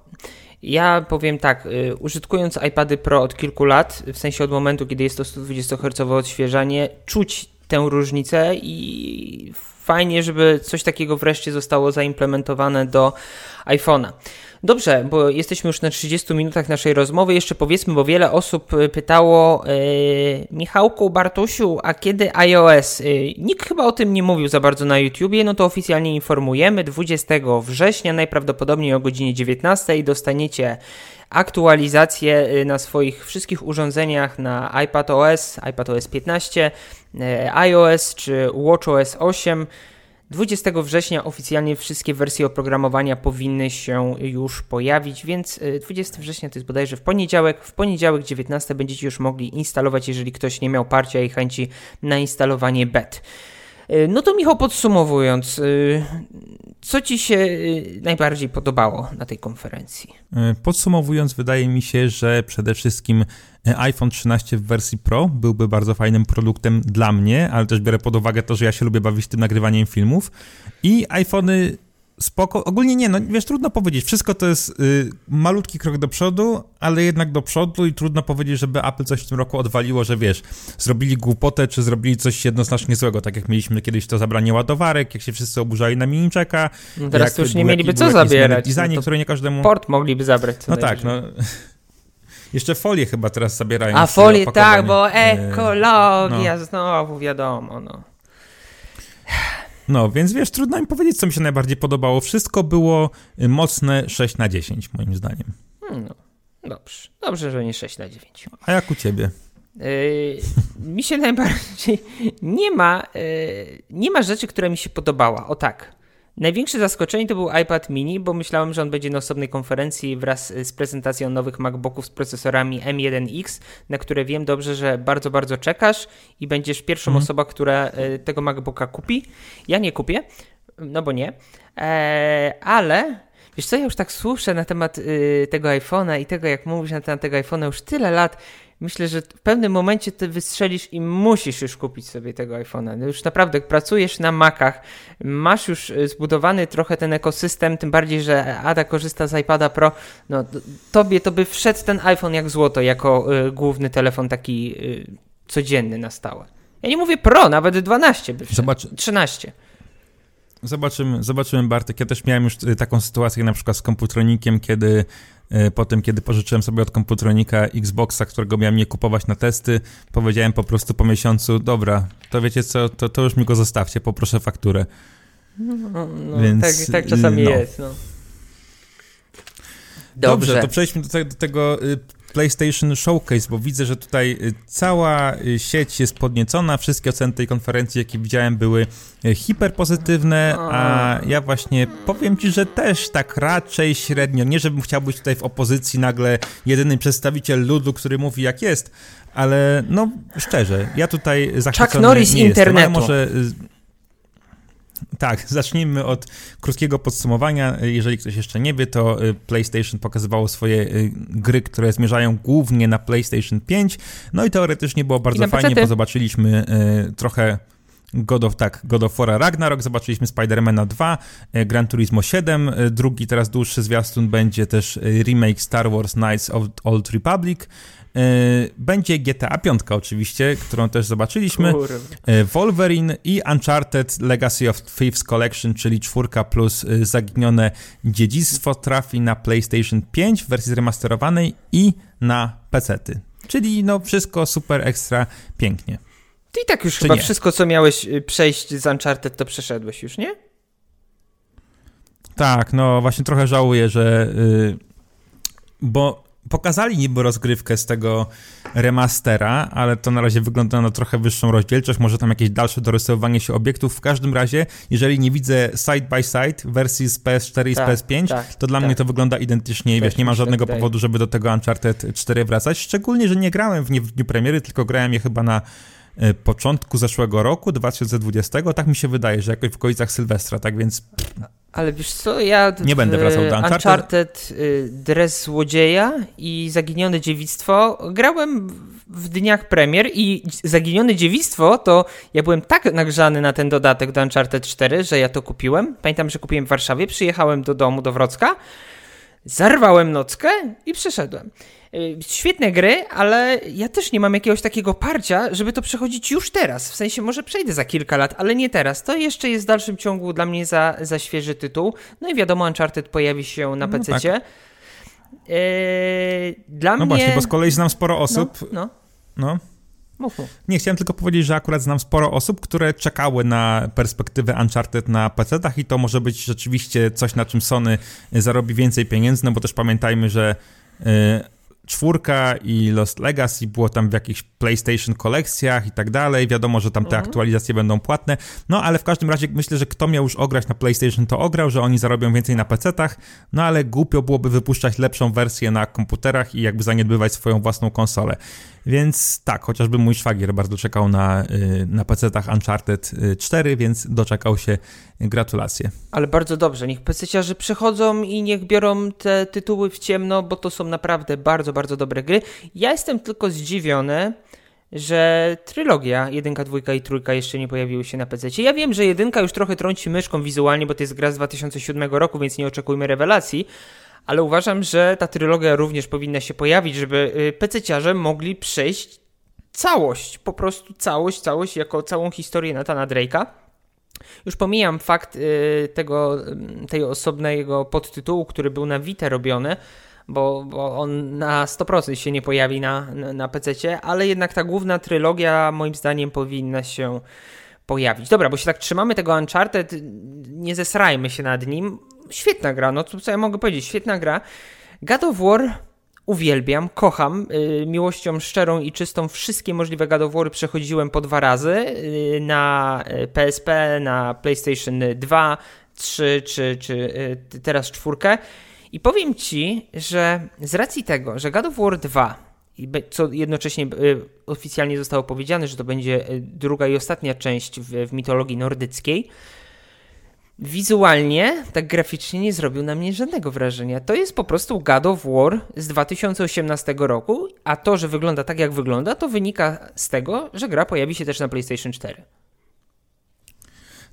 Ja powiem tak, yy, użytkując iPady Pro od kilku lat, w sensie od momentu, kiedy jest to 120 Hz odświeżanie, czuć tę różnicę i fajnie, żeby coś takiego wreszcie zostało zaimplementowane do iPhone'a. Dobrze, bo jesteśmy już na 30 minutach naszej rozmowy. Jeszcze powiedzmy, bo wiele osób y, pytało yy, Michałku, Bartusiu, a kiedy iOS? Yy, nikt chyba o tym nie mówił za bardzo na YouTubie, no to oficjalnie informujemy. 20 września, najprawdopodobniej o godzinie 19 dostaniecie aktualizację y, na swoich wszystkich urządzeniach na iPadOS, iPadOS 15, iOS czy WatchOS 8. 20 września oficjalnie wszystkie wersje oprogramowania powinny się już pojawić, więc 20 y, września to jest bodajże w poniedziałek. W poniedziałek 19 będziecie już mogli instalować, jeżeli ktoś nie miał parcia i chęci na instalowanie bet. Y, no to Michał, podsumowując, y, co Ci się najbardziej podobało na tej konferencji? Podsumowując, wydaje mi się, że przede wszystkim iPhone 13 w wersji Pro byłby bardzo fajnym produktem dla mnie, ale też biorę pod uwagę to, że ja się lubię bawić tym nagrywaniem filmów. I iPhony spoko. Ogólnie nie, no wiesz, trudno powiedzieć. Wszystko to jest y, malutki krok do przodu, ale jednak do przodu i trudno powiedzieć, żeby Apple coś w tym roku odwaliło, że wiesz, zrobili głupotę, czy zrobili coś jednoznacznie złego, tak jak mieliśmy kiedyś to zabranie ładowarek, jak się wszyscy oburzali na miniczeka. Teraz już nie mieliby co zabierać. Designie, no które nie każdemu... Port mogliby zabrać. No tak, no... Jeszcze folię chyba teraz zabierają. A folię, tak, bo ekologia, no. znowu wiadomo, no. No, więc wiesz, trudno mi powiedzieć, co mi się najbardziej podobało. Wszystko było y, mocne 6 na 10, moim zdaniem. Hmm, no, dobrze. Dobrze, że nie 6 na 9. A jak u ciebie? Yy, mi się najbardziej nie ma, yy, nie ma rzeczy, która mi się podobała. O tak. Największe zaskoczenie to był iPad mini, bo myślałem, że on będzie na osobnej konferencji wraz z prezentacją nowych MacBooków z procesorami M1X, na które wiem dobrze, że bardzo, bardzo czekasz i będziesz pierwszą mm. osobą, która e, tego MacBooka kupi. Ja nie kupię, no bo nie, eee, ale wiesz co, ja już tak słyszę na temat y, tego iPhone'a i tego, jak mówisz na temat tego iPhone'a już tyle lat myślę, że w pewnym momencie ty wystrzelisz i musisz już kupić sobie tego iPhone'a. No już naprawdę pracujesz na Macach, masz już y, zbudowany trochę ten ekosystem, tym bardziej, że Ada korzysta z iPada Pro, no tobie to by wszedł ten iPhone jak złoto, jako y, główny telefon taki y, codzienny na stałe. Ja nie mówię Pro, nawet 12 by wszedł, Zobacz. 13. Zobaczymy, zobaczymy Bartek. Ja też miałem już y, taką sytuację na przykład z komputronikiem, kiedy E, po tym, kiedy pożyczyłem sobie od komputronika Xboxa, którego miałem nie kupować na testy, powiedziałem po prostu po miesiącu, dobra, to wiecie co, to, to już mi go zostawcie, poproszę fakturę. No, no, Więc, tak, tak czasami no. jest, no. Dobrze. Dobrze, to przejdźmy do, te, do tego y, PlayStation Showcase, bo widzę, że tutaj y, cała y, sieć jest podniecona. Wszystkie oceny tej konferencji, jakie widziałem, były y, hiperpozytywne, a ja właśnie powiem ci, że też tak raczej średnio. Nie, żebym chciał być tutaj w opozycji nagle jedyny przedstawiciel ludu, który mówi jak jest, ale no szczerze, ja tutaj zachwycony Chuck Norris nie internetu. Jestem, może tak, zacznijmy od krótkiego podsumowania. Jeżeli ktoś jeszcze nie wie, to y, PlayStation pokazywało swoje y, gry, które zmierzają głównie na PlayStation 5. No i teoretycznie było bardzo fajnie, bo zobaczyliśmy y, trochę God of, tak, God of War Ragnarok, zobaczyliśmy Spidermana 2, Gran Turismo 7, drugi teraz dłuższy zwiastun będzie też remake Star Wars Knights of Old Republic, będzie GTA 5 oczywiście, którą też zobaczyliśmy. E, Wolverine i Uncharted Legacy of Thieves Collection, czyli czwórka plus e, zaginione dziedzictwo trafi na PlayStation 5 w wersji zremasterowanej i na PC-ty. Czyli no wszystko super ekstra pięknie. Ty i tak już Czy chyba nie? wszystko, co miałeś przejść z Uncharted, to przeszedłeś już, nie? Tak, no właśnie trochę żałuję, że... Yy, bo pokazali niby rozgrywkę z tego remastera, ale to na razie wygląda na trochę wyższą rozdzielczość, może tam jakieś dalsze dorysowywanie się obiektów. W każdym razie, jeżeli nie widzę side by side wersji z PS4 i z tak, PS5, tak, to dla tak. mnie to wygląda identycznie i wiesz, nie ma żadnego tak powodu, żeby do tego Uncharted 4 wracać. Szczególnie, że nie grałem w nie w dniu premiery, tylko grałem je chyba na początku zeszłego roku, 2020. Tak mi się wydaje, że jakoś w okolicach Sylwestra, tak więc... Ale wiesz co, ja nie będę wracał do Uncharted. Uncharted y, Dres Złodzieja i Zaginione Dziewictwo grałem w dniach premier i Zaginione Dziewictwo to ja byłem tak nagrzany na ten dodatek do Uncharted 4, że ja to kupiłem. Pamiętam, że kupiłem w Warszawie, przyjechałem do domu, do Wrocka zarwałem nockę i przeszedłem. Y, świetne gry, ale ja też nie mam jakiegoś takiego parcia, żeby to przechodzić już teraz. W sensie może przejdę za kilka lat, ale nie teraz. To jeszcze jest w dalszym ciągu dla mnie za, za świeży tytuł. No i wiadomo, Uncharted pojawi się na PC. No tak. Yy, dla no mnie... właśnie, bo z kolei znam sporo osób. No. no. no. Nie, chciałem tylko powiedzieć, że akurat znam sporo osób, które czekały na perspektywę Uncharted na PC-tach i to może być rzeczywiście coś, na czym Sony zarobi więcej pieniędzy, no bo też pamiętajmy, że y, czwórka i Lost Legacy było tam w jakichś PlayStation kolekcjach i tak dalej. Wiadomo, że tam te mhm. aktualizacje będą płatne. No ale w każdym razie myślę, że kto miał już ograć na PlayStation, to ograł, że oni zarobią więcej na PC-tach. No ale głupio byłoby wypuszczać lepszą wersję na komputerach i jakby zaniedbywać swoją własną konsolę. Więc tak, chociażby mój szwagier bardzo czekał na, y, na PC-tach Uncharted 4, y, więc doczekał się. Gratulacje. Ale bardzo dobrze, niech PC-ciarzy przychodzą i niech biorą te tytuły w ciemno, bo to są naprawdę bardzo, bardzo dobre gry. Ja jestem tylko zdziwiony, że trylogia, jedynka, dwójka i trójka jeszcze nie pojawiły się na PC. Ja wiem, że jedynka już trochę trąci myszką wizualnie, bo to jest gra z 2007 roku, więc nie oczekujmy rewelacji, ale uważam, że ta trylogia również powinna się pojawić, żeby y, PC-ciarze mogli przejść całość, po prostu całość, całość jako całą historię Natana Drake'a. Już pomijam fakt y, tego, y, tej osobnego podtytułu, który był na Vita robiony, bo, bo on na 100% się nie pojawi na, na, na PC, ale jednak ta główna trylogia moim zdaniem powinna się pojawić. Dobra, bo się tak trzymamy tego Uncharted, nie zesrajmy się nad nim. Świetna gra, no co ja mogę powiedzieć, świetna gra. God of War uwielbiam, kocham. Yy, miłością szczerą i czystą wszystkie możliwe War przechodziłem po dwa razy yy, na PSP, y, na PlayStation 2, 3 czy, czy teraz czwórkę. I powiem Ci, że z racji tego, że God of War 2 co jednocześnie y, oficjalnie zostało powiedziane, że to będzie y, druga i ostatnia część w, w mitologii nordyckiej, wizualnie, tak graficznie nie zrobił na mnie żadnego wrażenia. To jest po prostu God of War z 2018 roku, a to, że wygląda tak, jak wygląda, to wynika z tego, że gra pojawi się też na PlayStation 4.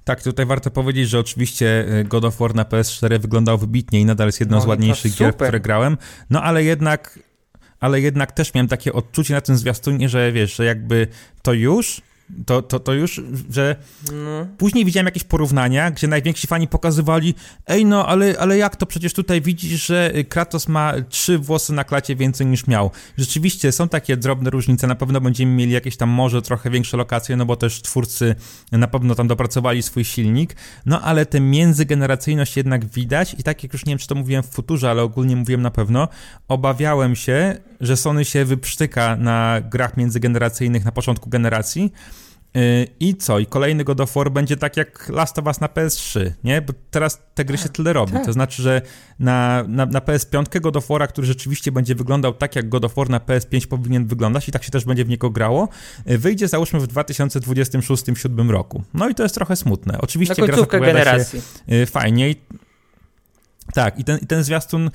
Tak, tutaj warto powiedzieć, że oczywiście y, God of War na PS4 wyglądał wybitnie i nadal jest jedną no z ładniejszych gier, które grałem, no ale jednak ale jednak też miałem takie odczucie na tym zwiastunie, że wiesz, że jakby to już to, to, to już, że no. później widziałem jakieś porównania, gdzie najwięksi fani pokazywali, ej no, ale, ale jak to przecież tutaj widzisz, że Kratos ma trzy włosy na klacie więcej niż miał. Rzeczywiście są takie drobne różnice, na pewno będziemy mieli jakieś tam może trochę większe lokacje, no bo też twórcy na pewno tam dopracowali swój silnik, no ale tę międzygeneracyjność jednak widać i tak jak już nie wiem, czy to mówiłem w futurze, ale ogólnie mówiłem na pewno, obawiałem się, że Sony się wyprztyka na grach międzygeneracyjnych na początku generacji, i co? I kolejny God of War będzie tak jak Last of Us na PS3, nie? Bo teraz te gry się tak, tyle robi. Tak. To znaczy, że na, na, na PS5 God of który rzeczywiście będzie wyglądał tak, jak God of War na PS5 powinien wyglądać i tak się też będzie w niego grało, y, wyjdzie załóżmy w 2026-2027 roku. No i to jest trochę smutne. Oczywiście gra zapowiada generacji. się y, fajnie. Tak, i ten, i ten zwiastun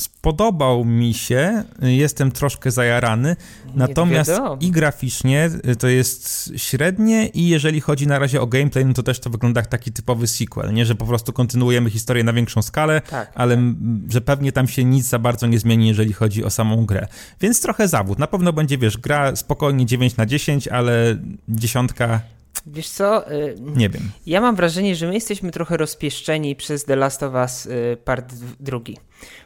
spodobał mi się, jestem troszkę zajarany, natomiast i graficznie y, to jest średnie i jeżeli chodzi na razie o gameplay, no to też to wygląda jak taki typowy sequel, nie, że po prostu kontynuujemy historię na większą skalę, tak, ale tak. że pewnie tam się nic za bardzo nie zmieni, jeżeli chodzi o samą grę. Więc trochę zawód. Na pewno będzie, wiesz, gra spokojnie 9 na 10, ale dziesiątka Wiesz co? Y, nie wiem. Ja mam wrażenie, że my jesteśmy trochę rozpieszczeni przez The Last of Us y, part drugi.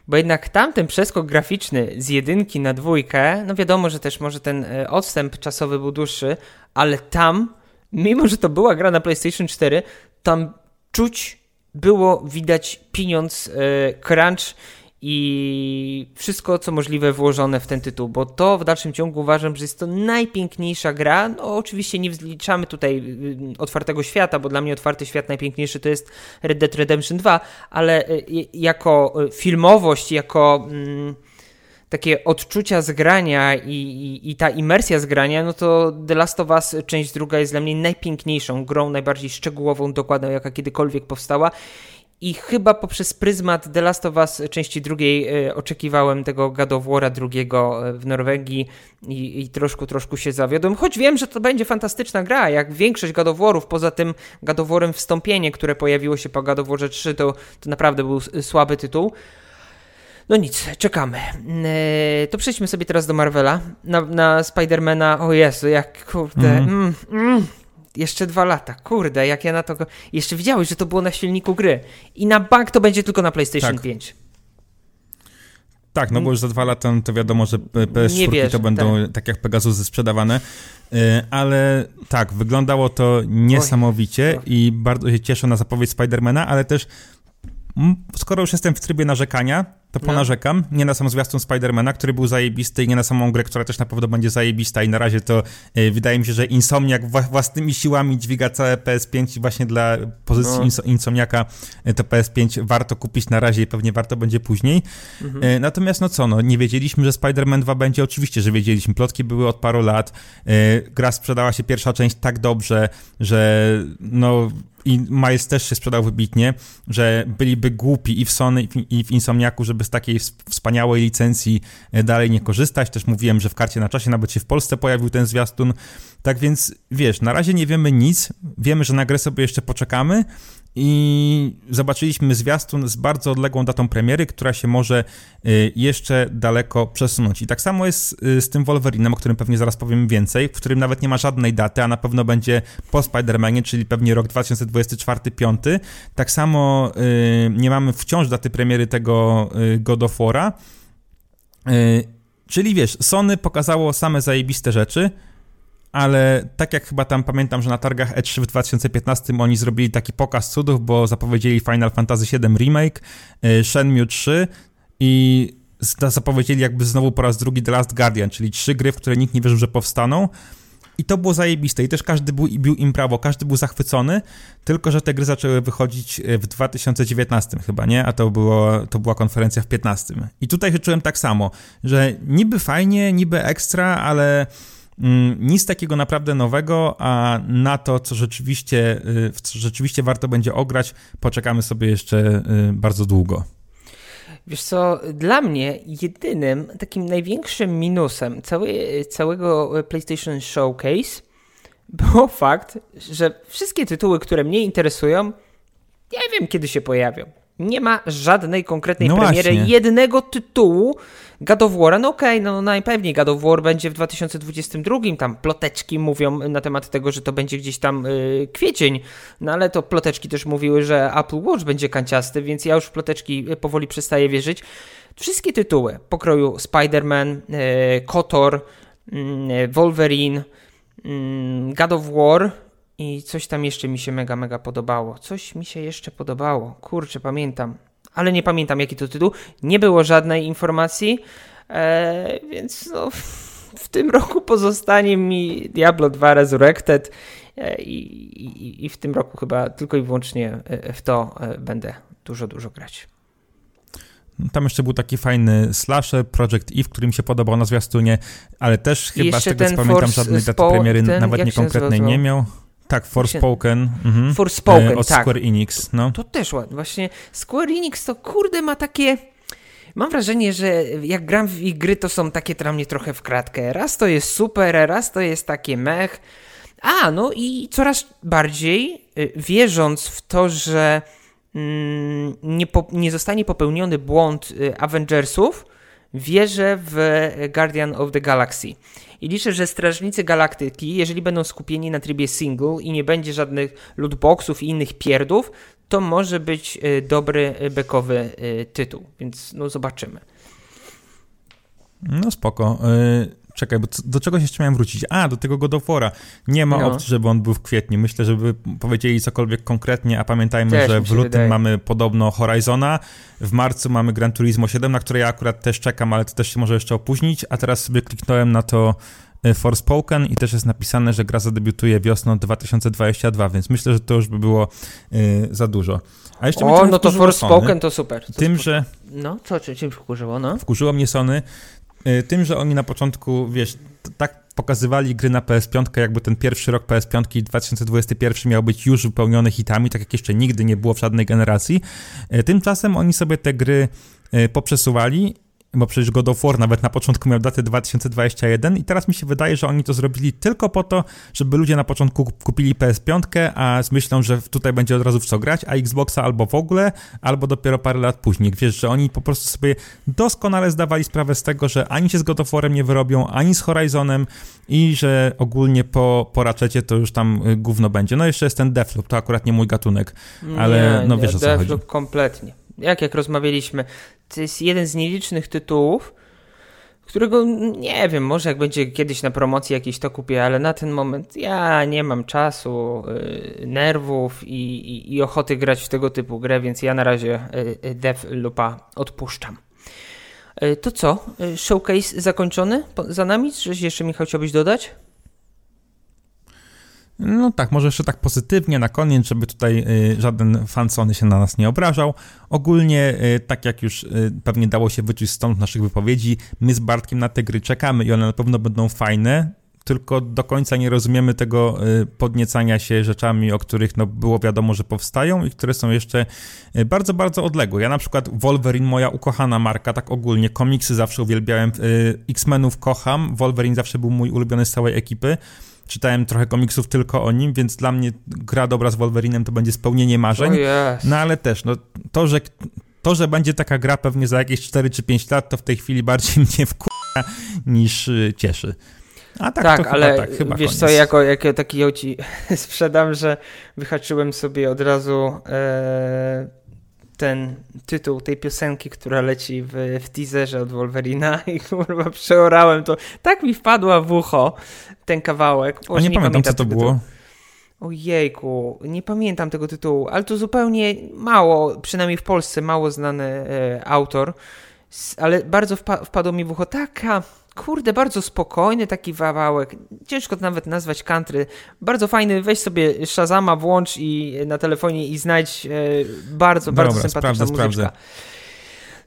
Bo jednak tamten przeskok graficzny z jedynki na dwójkę, no wiadomo, że też może ten y, odstęp czasowy był dłuższy, ale tam, mimo że to była gra na PlayStation 4, tam czuć było widać pieniądz, crunch i wszystko, co możliwe włożone w ten tytuł, bo to w dalszym ciągu uważam, że jest to najpiękniejsza gra. No, oczywiście nie wliczamy tutaj y, otwartego świata, bo dla mnie otwarty świat najpiękniejszy to jest Red Dead Redemption 2, ale y, jako y, filmowość, jako mm, takie odczucia zgrania i, i, i, ta imersja zgrania, no to The Last of Us część druga jest dla mnie najpiękniejszą grą, najbardziej szczegółową, dokładną, jaka kiedykolwiek powstała i chyba poprzez pryzmat The Last of Us części drugiej y, oczekiwałem tego God of War'a drugiego e, w Norwegii i, i troszkę, troszkę się zawiodłem. Choć wiem, że to będzie fantastyczna gra, jak większość God of War'ów, poza tym God of War'em Wstąpienie, które pojawiło się po God of Warze 3, to, to naprawdę był słaby tytuł. No nic, czekamy. E, to przejdźmy sobie teraz do Marvela. Na, na Spidermana, o Jezu, jak kurde. Mm. Mm, mm, jeszcze dwa lata, kurde, jak ja na to. Jeszcze widziałeś, że to było na silniku gry. I na bank to będzie tylko na PlayStation tak. 5. Tak, no bo już za dwa lata no to wiadomo, że PS4 to będą tak. tak jak Pegasusy sprzedawane. E, ale tak, wyglądało to niesamowicie Oj. i bardzo się cieszę na zapowiedź Spidermana, ale też skoro już jestem w trybie narzekania, to ponarzekam. Nie na sam zwiastun Spidermana, który był zajebisty i nie na samą grę, która też na pewno będzie zajebista i na razie to y, wydaje mi się, że Insomniak własnymi siłami dźwiga całe PS5 i właśnie dla pozycji no. Ins Insomniaka y, to PS5 warto kupić na razie i pewnie warto będzie później. Mhm. Y, natomiast no co, no nie wiedzieliśmy, że Spider-Man 2 będzie, oczywiście, że wiedzieliśmy. Plotki były od paru lat. gra sprzedała się pierwsza część tak dobrze, że no i Miles też się sprzedał wybitnie, że byliby głupi i w Sony, i w Insomniaku, żeby z takiej wspaniałej licencji e, dalej nie korzystać. Też mówiłem, że w karcie na czasie nawet się w Polsce pojawił ten zwiastun. Tak więc, wiesz, na razie nie wiemy nic. Wiemy, że na grę sobie jeszcze poczekamy, i zobaczyliśmy zwiastun z bardzo odległą datą premiery, która się może y, jeszcze daleko przesunąć. I tak samo jest y, z tym Wolverinem, o którym pewnie zaraz powiem więcej, w którym nawet nie ma żadnej daty, a na pewno będzie po Spider-Manie, czyli pewnie rok 2024-2025. Tak samo y, nie mamy wciąż daty premiery tego God of War'a. Czyli wiesz, Sony pokazało same zajebiste rzeczy, ale tak jak chyba tam pamiętam, że na targach E3 w 2015 oni zrobili taki pokaz cudów, bo zapowiedzieli Final Fantasy VII Remake, y, Shenmue 3 i zapowiedzieli jakby znowu po raz drugi The Last Guardian, czyli trzy gry, w które nikt nie wierzył, że powstaną. I to było zajebiste i też każdy był, bił im prawo, każdy był zachwycony, tylko że te gry zaczęły wychodzić y, w 2019 chyba, nie? A to, było, to była konferencja w 15. I tutaj się czułem tak samo, że niby fajnie, niby ekstra, ale nic takiego naprawdę nowego, a na to, co rzeczywiście, y, co rzeczywiście warto będzie ograć, poczekamy sobie jeszcze y, bardzo długo. Wiesz co, dla mnie jedynym takim największym minusem cały, całego PlayStation Showcase był fakt, że wszystkie tytuły, które mnie interesują, nie wiem kiedy się pojawią. Nie ma żadnej konkretnej no premiery właśnie. jednego tytułu, God of War, no okej, okay, no najpewniej God of War będzie w 2022, tam ploteczki mówią na temat tego, że to będzie gdzieś tam yy, kwiecień, no ale to ploteczki też mówiły, że Apple Watch będzie kanciasty, więc ja już w ploteczki y, powoli przestaję wierzyć. Wszystkie tytuły pokroju Spider-Man, yy, KOTOR, yy, Wolverine, yy, God of War i coś tam jeszcze mi się mega, mega podobało. Coś mi się jeszcze podobało. Kurczę, pamiętam ale nie pamiętam jaki to tytuł. Nie było żadnej informacji, e, więc no, w tym roku pozostanie mi Diablo 2 Resurrected e, i, i, i, w tym roku chyba tylko i wyłącznie e, w to e, będę dużo, dużo grać. Tam jeszcze był taki fajny slasher, Project Eve, który mi się podobał na zwiastunie, ale też chyba z tego co pamiętam żadnej daty premiery ten, nawet nie konkretnej nie miał. Tak, Forspoken. Mhm. Forspoken, e, Od tak. Square Enix, no. To też ładnie. Właśnie Square Enix to kurde ma takie... Mam wrażenie, że jak gram w ich gry, to są takie dla mnie trochę w kratkę. Raz to jest super, raz to jest takie mech. A, no i coraz bardziej y, wierząc w to, że mm, nie, po, nie zostanie popełniony błąd y, Avengersów, wierzę w Guardian of the Galaxy. I liczę, że Strażnicy Galaktyki, jeżeli będą skupieni na trybie single i nie będzie żadnych lootboxów i innych pierdów, to może być y, dobry y, bekowy y, tytuł, więc no zobaczymy. No spoko. Czekaj, bo do czegoś jeszcze miałem wrócić. A, do tego God of War'a. Nie ma no. opcji, żeby on był w kwietniu. Myślę, żeby powiedzieli cokolwiek konkretnie, a pamiętajmy, też że w lutym wydaje. mamy podobno Horizona, w marcu mamy Gran Turismo 7, na które ja akurat też czekam, ale to też się może jeszcze opóźnić, a teraz sobie kliknąłem na to y, Forspoken i też jest napisane, że gra zadebiutuje wiosną 2022, więc myślę, że to już by było y, za dużo. A jeszcze o, no to Forspoken to super. To tym, że... No, co, czym wkurzyło, no? Wkurzyło mnie Sony tym, że oni na początku, wiesz, tak pokazywali gry na PS5, jakby ten pierwszy rok PS5 2021 miał być już wypełniony hitami, tak jak jeszcze nigdy nie było w żadnej generacji. Y, tymczasem oni sobie te gry y, poprzesuwali bo przecież God of War nawet na początku miał datę 2021 i teraz mi się wydaje, że oni to zrobili tylko po to, żeby ludzie na początku kupili PS5, a z myślą, że tutaj będzie od razu w co grać, a Xboxa albo w ogóle, albo dopiero parę lat później. Wiesz, że oni po prostu sobie doskonale zdawali sprawę z tego, że ani się z God of War'em nie wyrobią, ani z Horizonem i że ogólnie po, po raczecie to już tam y, gówno będzie. No jeszcze jest ten Deathloop, to akurat nie mój gatunek, ale nie, no wiesz nie, o co chodzi. kompletnie. Jak jak rozmawialiśmy, to jest jeden z nielicznych tytułów, którego nie wiem, może jak będzie kiedyś na promocji jakiś to kupię, ale na ten moment ja nie mam czasu, yy, nerwów i, i, i, ochoty grać w tego typu grę, więc ja na razie yy, Deathloopa odpuszczam. Yy, to co? Yy, showcase zakończony za nami? Coś jeszcze Michał chciałbyś dodać? No tak, może jeszcze tak pozytywnie na koniec, żeby tutaj y, żaden fan Sony się na nas nie obrażał. Ogólnie, y, tak jak już y, pewnie dało się wyczuć stąd naszych wypowiedzi, my z Bartkiem na te gry czekamy i one na pewno będą fajne, tylko do końca nie rozumiemy tego podniecania się rzeczami, o których no, było wiadomo, że powstają i które są jeszcze bardzo, bardzo odległe. Ja na przykład Wolverine, moja ukochana marka, tak ogólnie, komiksy zawsze uwielbiałem, X-Menów kocham, Wolverine zawsze był mój ulubiony z całej ekipy, czytałem trochę komiksów tylko o nim, więc dla mnie gra dobra z Wolverinem to będzie spełnienie marzeń. yes. No ale też, no to, że to, że będzie taka gra pewnie za jakieś 4 czy 5 lat, to w tej chwili bardziej mnie wkurza niż y, cieszy. A tak, tak ale tak, chyba wiesz koniec. co, jako, jako taki ją ci sprzedam, że wyhaczyłem sobie od razu e, ten tytuł tej piosenki, która leci w, w teaserze od Wolverina i kurwa przeorałem to. Tak mi wpadła w ucho ten kawałek. Boże, nie, nie pamiętam, co to było. Ojejku, nie pamiętam tego tytułu, ale to zupełnie mało, przynajmniej w Polsce, mało znany e, autor, ale bardzo wpa wpadło mi w ucho taka kurde, bardzo spokojny taki wawałek. Ciężko to nawet nazwać country. Bardzo fajny, weź sobie Shazama, włącz i na telefonie i znajdź e, bardzo, Dobra, bardzo sympatyczna sprawdzę, muzyczka. Sprawdzę.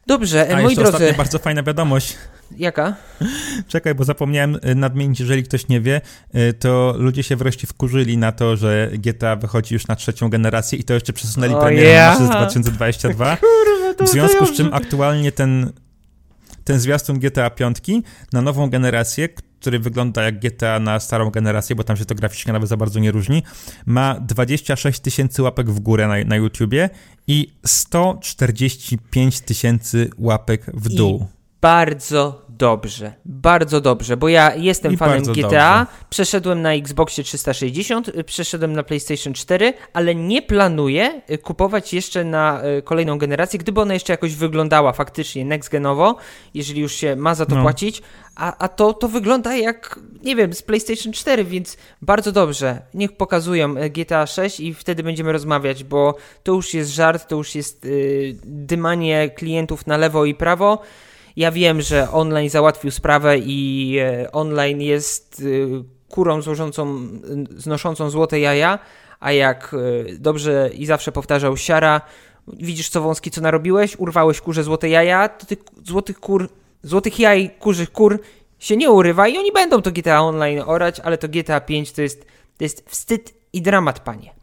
Dobrze, A moi drodzy. bardzo fajna wiadomość. Jaka? Czekaj, bo zapomniałem e, nadmienić, jeżeli ktoś nie wie, e, to ludzie się wreszcie wkurzyli na to, że GTA wychodzi już na trzecią generację i to jeszcze przesunęli premierę yeah. na 2022. Kurwa, to w związku z czym aktualnie ten ten zwiastun GTA 5 na nową generację, który wygląda jak GTA na starą generację, bo tam się to graficznie nawet za bardzo nie różni, ma 26 tysięcy łapek w górę na, na YouTubie i 145 tysięcy łapek w dół. I bardzo dobrze, bardzo dobrze, bo ja jestem I fanem GTA, dobrze. przeszedłem na Xboxie 360, przeszedłem na PlayStation 4, ale nie planuję y, kupować jeszcze na y, kolejną generację, gdyby ona jeszcze jakoś wyglądała faktycznie next genowo, jeżeli już się ma za to no. płacić, a, a to, to wygląda jak, nie wiem, z PlayStation 4, więc bardzo dobrze. Niech pokazują y, GTA 6 i wtedy będziemy rozmawiać, bo to już jest żart, to już jest yy, dymanie klientów na lewo i prawo. Ja wiem, że online załatwił sprawę i e, online jest e, kurą złożącą, znoszącą złote jaja, a jak e, dobrze i zawsze powtarzał Siara, widzisz co wąski co narobiłeś, urwałeś kurze złote jaja, to tych złotych kur, złotych jaj kurzych kur się nie urywa i oni będą to GTA Online orać, ale to GTA 5 to jest, to jest wstyd i dramat, panie.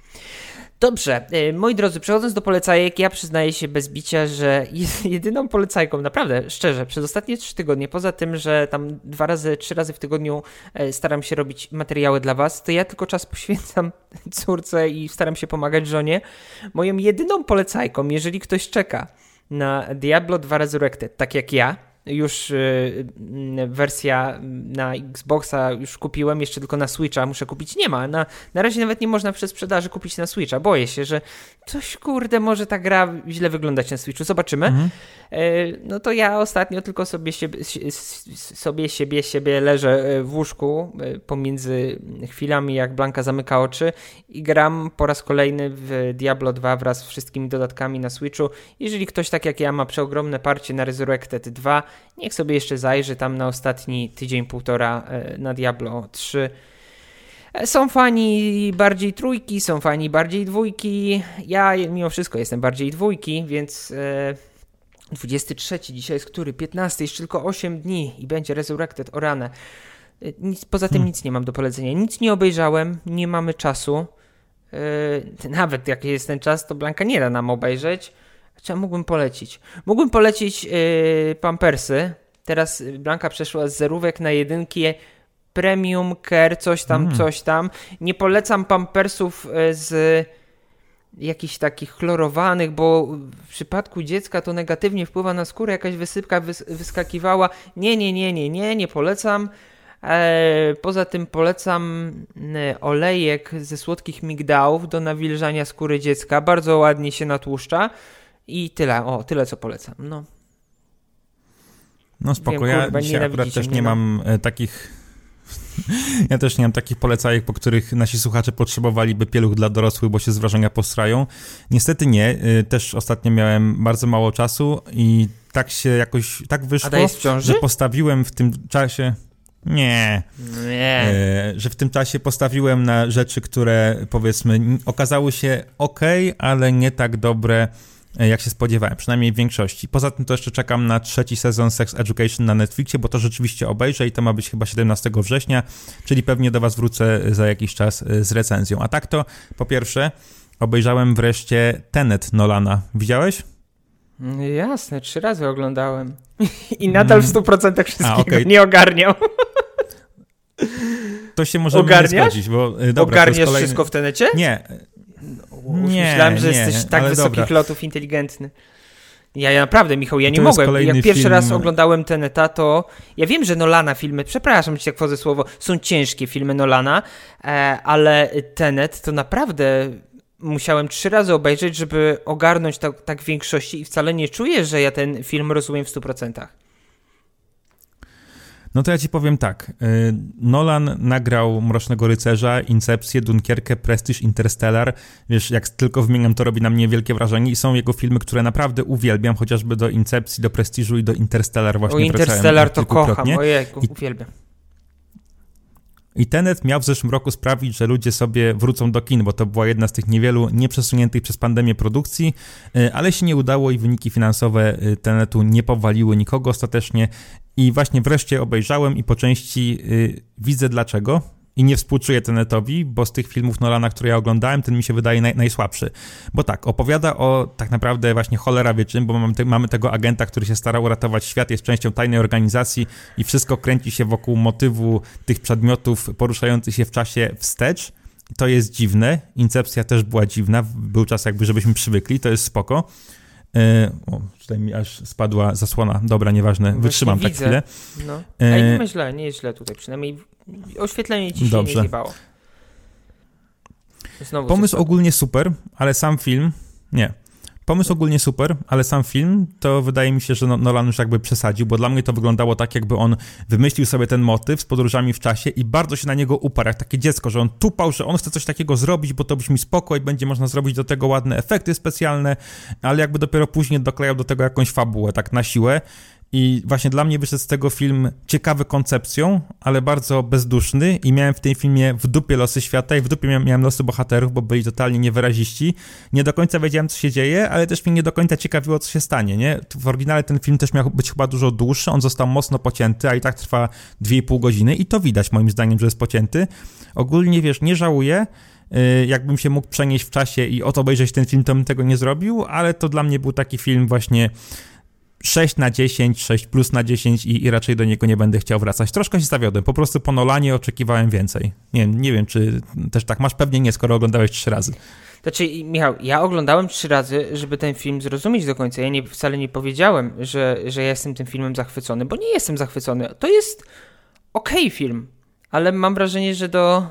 Dobrze, y, moi drodzy, przechodząc do polecajek, ja przyznaję się bez bicia, że jedyną polecajką, naprawdę, szczerze, przez ostatnie trzy tygodnie, poza tym, że tam dwa razy, trzy razy w tygodniu e, staram się robić materiały dla was, to ja tylko czas poświęcam córce i staram się pomagać żonie. Moją jedyną polecajką, jeżeli ktoś czeka na Diablo 2 Resurrected, tak jak ja, już y, wersja na Xboxa już kupiłem, jeszcze tylko na Switcha muszę kupić. Nie ma. Na, na razie nawet nie można przez sprzedaży kupić na Switcha. Boję się, że coś kurde może ta gra źle wyglądać na Switchu. Zobaczymy. Mhm. E, no to ja ostatnio tylko sobie siebie, sobie siebie, siebie leżę e, w łóżku e, pomiędzy chwilami, jak Blanka zamyka oczy i gram po raz kolejny w Diablo 2 wraz z wszystkimi dodatkami na Switchu. Jeżeli ktoś tak jak ja ma przeogromne parcie na Resurrected 2, niech sobie jeszcze zajrzy tam na ostatni tydzień, półtora na Diablo 3. Są fani bardziej trójki, są fani bardziej dwójki. Ja mimo wszystko jestem bardziej dwójki, więc 23 dzisiaj jest który? 15, jeszcze tylko 8 dni i będzie Resurrected o ranę. Nic, poza tym hmm. nic nie mam do polecenia. Nic nie obejrzałem, nie mamy czasu. Yy, nawet jaki jest ten czas, to Blanka nie da nam obejrzeć. Co mógłbym polecić? Mógłbym polecić yy, Pampersy. Teraz Blanka przeszła z zerówek na jedynki premium care, coś tam, mm. coś tam. Nie polecam Pampersów y, z jakichś takich chlorowanych, bo w przypadku dziecka to negatywnie wpływa na skórę, jakaś wysypka wys wyskakiwała. Nie, nie, nie, nie, nie, nie polecam. E, poza tym polecam e, olejek ze słodkich migdałów do nawilżania skóry dziecka. Bardzo ładnie się natłuszcza. I tyle, o, tyle co polecam. No, no spoko, Wiem, kurwa, ja dzisiaj akurat też nie mam e, takich ja też nie mam takich polecajek, po których nasi słuchacze potrzebowaliby pieluch dla dorosłych, bo się z wrażenia postrają. Niestety nie. Y, też ostatnio miałem bardzo mało czasu i tak się jakoś, tak wyszło, że postawiłem w tym czasie... Nie. Nie. E, że w tym czasie postawiłem na rzeczy, które powiedzmy okazały się ok, ale nie tak dobre E, jak się spodziewałem, przynajmniej w większości. Poza tym to jeszcze czekam na trzeci sezon Sex Education na Netflixie, bo to rzeczywiście obejrzę i to ma być chyba 17 września, czyli pewnie do Was wrócę za jakiś czas e, z recenzją. A tak to, po pierwsze, obejrzałem wreszcie Tenet Nolana. Widziałeś? Jasne, trzy razy oglądałem. I nadal w 100% wszystkiego A, okay. nie ogarniał. To się może nie zgodzić, bo e, dobra, Ogarniasz kolejny... wszystko w Tenecie? Nie, nie, Myślałem, że nie, jesteś tak wysokich dobra. lotów inteligentny. Ja, ja naprawdę, Michał, ja nie mogłem. Jak pierwszy film... raz oglądałem Teneta, to ja wiem, że Nolana filmy, przepraszam cię tak wchodzę słowo, są ciężkie filmy Nolana, e, ale Tenet to naprawdę musiałem trzy razy obejrzeć, żeby ogarnąć tak, tak większości i wcale nie czuję, że ja ten film rozumiem w 100%. No to ja ci powiem tak. Y, Nolan nagrał Mrocznego Rycerza, Incepcję, Dunkierkę, Prestige, Interstellar. Wiesz, jak tylko wymieniam, to robi na mnie wielkie wrażenie i są jego filmy, które naprawdę uwielbiam, chociażby do Incepcji, do Prestiżu i do Interstellar właśnie o, Interstellar to kocham, ojejku, uwielbiam. I Tenet miał w zeszłym roku sprawić, że ludzie sobie wrócą do kin, bo to była jedna z tych niewielu nieprzesuniętych przez pandemię produkcji, y, ale się nie udało i wyniki finansowe y, Tenetu nie powaliły nikogo ostatecznie. I właśnie wreszcie obejrzałem i po części yy, widzę dlaczego. I nie współczuję Tenetowi, bo z tych filmów Nolana, które ja oglądałem, ten mi się wydaje naj, najsłabszy. Bo tak, opowiada o tak naprawdę właśnie cholera wie czym, bo mamy, te, mamy tego agenta, który się stara uratować świat, jest częścią tajnej organizacji i wszystko kręci się wokół motywu tych przedmiotów poruszających się w czasie wstecz. To jest dziwne. Incepcja też była dziwna. Był czas jakby, żebyśmy przywykli. To jest spoko. E, o, tutaj mi aż spadła zasłona. Dobra, nieważne, Właśnie wytrzymam tak chwilę. No. E, A nie ma źle, nie jest źle tutaj, przynajmniej oświetlenie ci się Dobrze. nie zjebało. Pomysł ogólnie super, ale sam film nie. Pomysł ogólnie super, ale sam film to wydaje mi się, że no- Nolan już jakby przesadził, bo dla mnie to wyglądało tak, jakby on wymyślił sobie ten motyw z podróżami w czasie i bardzo się na niego uparł, jak takie dziecko, że on tupał, że on chce coś takiego zrobić, bo to brzmi spoko i będzie można zrobić do tego ładne efekty specjalne, ale jakby dopiero później doklejał do tego jakąś fabułę, tak na siłę i właśnie dla mnie wyszedł z tego film ciekawy koncepcją, ale bardzo bezduszny i miałem w tym filmie w dupie losy świata i w dupie miałem losy bohaterów, bo byli totalnie niewyraziści. Nie do końca wiedziałem, co się dzieje, ale też mnie nie do końca ciekawiło, co się stanie, nie? W oryginale ten film też miał być chyba dużo dłuższy, on został mocno pocięty, a i tak trwa 2,5 godziny i to widać moim zdaniem, że jest pocięty. Ogólnie, wiesz, nie żałuję, y, jakbym się mógł przenieść w czasie i oto obejrzeć ten film, to bym tego nie zrobił, ale to dla mnie był taki film właśnie 6 na 10, 6 plus na 10 i, i, raczej do niego nie będę chciał wracać. Troszkę się zawiodłem, po prostu po Nolanie oczekiwałem więcej. Nie, nie wiem, czy też tak masz, pewnie nie, skoro oglądałeś trzy razy. Znaczy, Michał, ja oglądałem trzy razy, żeby ten film zrozumieć do końca. Ja nie, wcale nie powiedziałem, że, że jestem tym filmem zachwycony, bo nie jestem zachwycony. To jest okej okay film, ale mam wrażenie, że do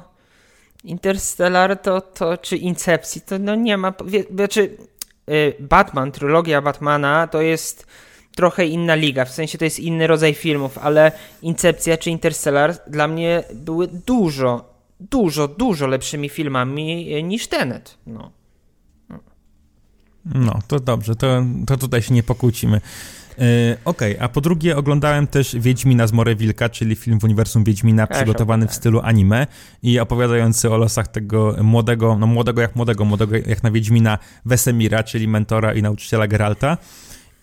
Interstellar to, to czy Incepcji to no nie ma... Znaczy, y, Batman, trylogia Batmana to jest trochę inna liga, w sensie to jest inny rodzaj filmów, ale Incepcja czy Interstellar dla mnie były dużo, dużo, dużo lepszymi filmami e, niż Tenet. No, no to dobrze, to, to tutaj się nie pokłócimy. Yy, Okej, okay, a po drugie oglądałem też Wiedźmina z More Wilka, czyli film w uniwersum Wiedźmina przygotowany w stylu anime i opowiadający o losach tego młodego, no młodego jak młodego, młodego jak na Wiedźmina Wesemira, czyli mentora i nauczyciela Geralta.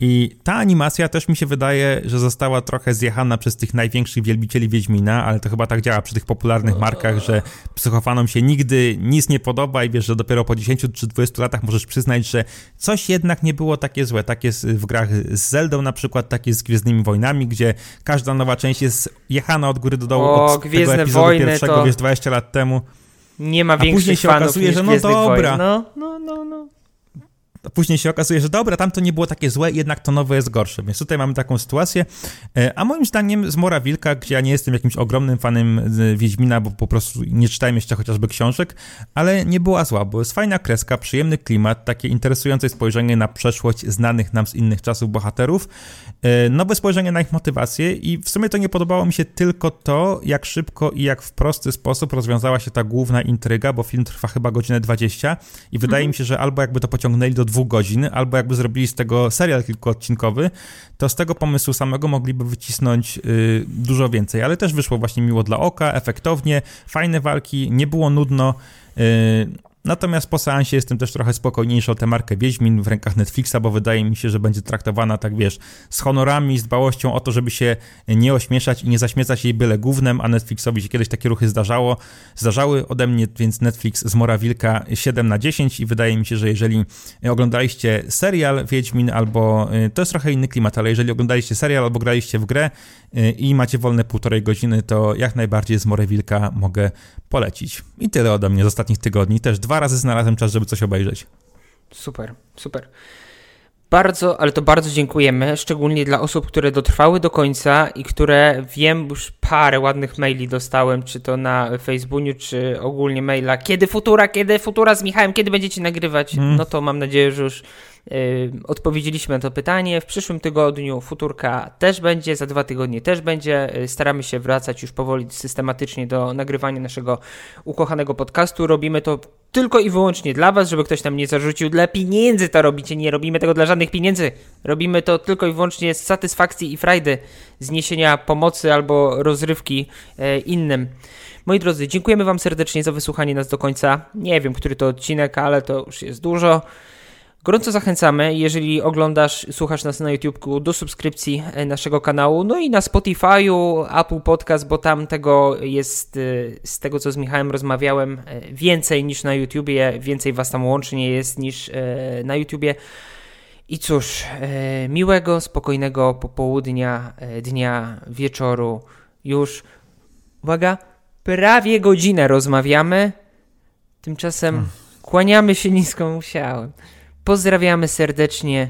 I ta animacja też mi się wydaje, że została trochę zjechana przez tych największych wielbicieli Wiedźmina, ale to chyba tak działa przy tych popularnych markach, że psychofanom się nigdy nic nie podoba i wiesz, że dopiero po 10 czy 20 latach możesz przyznać, że coś jednak nie było takie złe. Tak jest w grach z Zeldą na przykład, tak jest z Gwiezdnymi Wojnami, gdzie każda nowa część jest jechana od góry do dołu O, od Gwiezdne tego epizodu Wojny pierwszego, to- wiesz, 20 lat temu. Nie ma A później większych się fanów okazuje, że no dobra. Wojen. No, no, no, no. A później się okazuje, że dobra, tam to nie było takie złe, jednak to nowe jest gorsze. Więc tutaj mamy taką sytuację. E, A moim zdaniem Zmora Wilka, gdzie ja nie jestem jakimś ogromnym fanem e, Wiedźmina, bo po prostu nie czytałem jeszcze chociażby książek, ale nie była zła, bo jest fajna kreska, przyjemny klimat, takie interesujące spojrzenie na przeszłość znanych nam z innych czasów bohaterów, e, nowe spojrzenie na ich motywacje i w sumie to nie podobało mi się tylko to, jak szybko i jak w prosty sposób rozwiązała się ta główna intryga, bo film trwa chyba godzinę 20 i wydaje mi się, że albo jakby to pociągnęli do dwóch godzin, albo jakby zrobili z tego serial kilkuodcinkowy, to z tego pomysłu samego mogliby wycisnąć y, dużo więcej, ale też wyszło właśnie miło dla oka, efektownie, fajne walki, nie było nudno. Y, Natomiast po seansie jestem też trochę spokojniejszy o tę markę Wiedźmin w rękach Netflixa, bo wydaje mi się, że będzie traktowana tak, wiesz, z honorami, z dbałością o to, żeby się nie ośmieszać i nie zaśmiecać jej byle gównem, a Netflixowi się kiedyś takie ruchy zdarzało, zdarzały ode mnie, więc Netflix z Mora Wilka 7 na 10 i wydaje mi się, że jeżeli oglądaliście serial Wiedźmin albo, y, to jest trochę inny klimat, ale jeżeli oglądaliście serial albo graliście w grę y, i macie wolne półtorej godziny, to jak najbardziej z Morę Wilka mogę polecić. I tyle ode mnie z ostatnich tygodni. Też dwa razy znalazłem czas, żeby coś obejrzeć. Super, super. Bardzo, ale to bardzo dziękujemy, szczególnie dla osób, które dotrwały do końca i które wiem, już parę ładnych maili dostałem, czy to na Facebooku, czy ogólnie maila. Kiedy futura, kiedy futura z Michałem, kiedy będziecie nagrywać? Mm. No to mam nadzieję, że już y, odpowiedzieliśmy na to pytanie. W przyszłym tygodniu futurka też będzie, za dwa tygodnie też będzie. Y, Staramy się wracać już powoli systematycznie do nagrywania naszego ukochanego podcastu. Robimy to tylko i wyłącznie dla Was, żeby ktoś nam nie zarzucił. Dla pieniędzy to robicie, nie robimy tego dla żadnych pieniędzy. Robimy to tylko i wyłącznie z satysfakcji i frajdy, zniesienia pomocy albo rozrywki e, innym. Moi drodzy, dziękujemy Wam serdecznie za wysłuchanie nas do końca. Nie wiem, który to odcinek, ale to już jest dużo. Gorąco zachęcamy, jeżeli oglądasz, słuchasz nas na YouTubeku, do subskrypcji e, naszego kanału, no i na Spotify'u, Apple Podcast, bo tam tego jest, e, z tego co z Michałem rozmawiałem, e, więcej niż na YouTubie, więcej was tam łącznie jest niż na YouTubie. I cóż, miłego, spokojnego popołudnia, dnia, wieczoru, już, uwaga, prawie godzinę rozmawiamy, tymczasem kłaniamy się nisko musiałem. Pozdrawiamy serdecznie.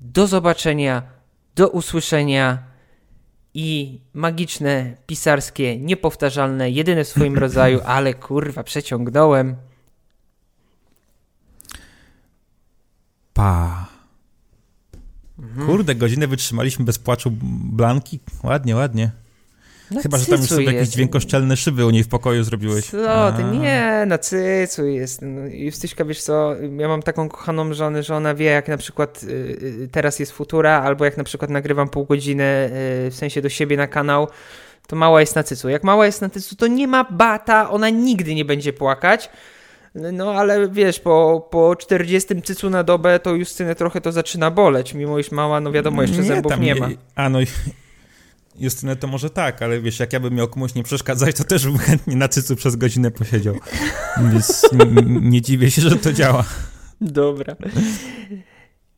Do zobaczenia, do usłyszenia i magiczne, pisarskie, niepowtarzalne, jedyne w swoim rodzaju, ale kurwa, przeciągnąłem. Pa. Mhm. Kurde, godzinę wytrzymaliśmy bez płaczu Blanki. Ładnie, ładnie. Na Chyba, że tam już sobie jakieś jest. dźwiękoszczelne szyby u niej w pokoju zrobiłeś. Co ty, nie, na cycu jest. No, Justyśka, wiesz co, ja mam taką kochaną żonę, że ona wie, jak na przykład y, y, teraz jest futura, albo jak na przykład nagrywam pół godziny, y, w sensie do siebie na kanał, to mała jest na cycu. Jak mała jest na cycu, to nie ma bata, ona nigdy nie będzie płakać. No ale wiesz, po, po 40 cycu na dobę to Justynę trochę to zaczyna boleć, mimo iż mała, no wiadomo, jeszcze zębów tam nie ma. A no, Justynę to może tak, ale wiesz, jak ja bym miał komuś nie przeszkadzać, to też bym chętnie na cycu przez godzinę posiedział. Więc nie dziwię się, że to działa. Dobra.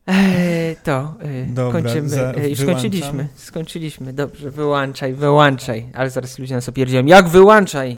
Eee, to e, Dobra, kończymy. za- E, już wyłączam. skończyliśmy. Skończyliśmy. Dobrze, wyłączaj, wyłączaj. Ale zaraz ludzie nas opierdzielą. Jak wyłączaj?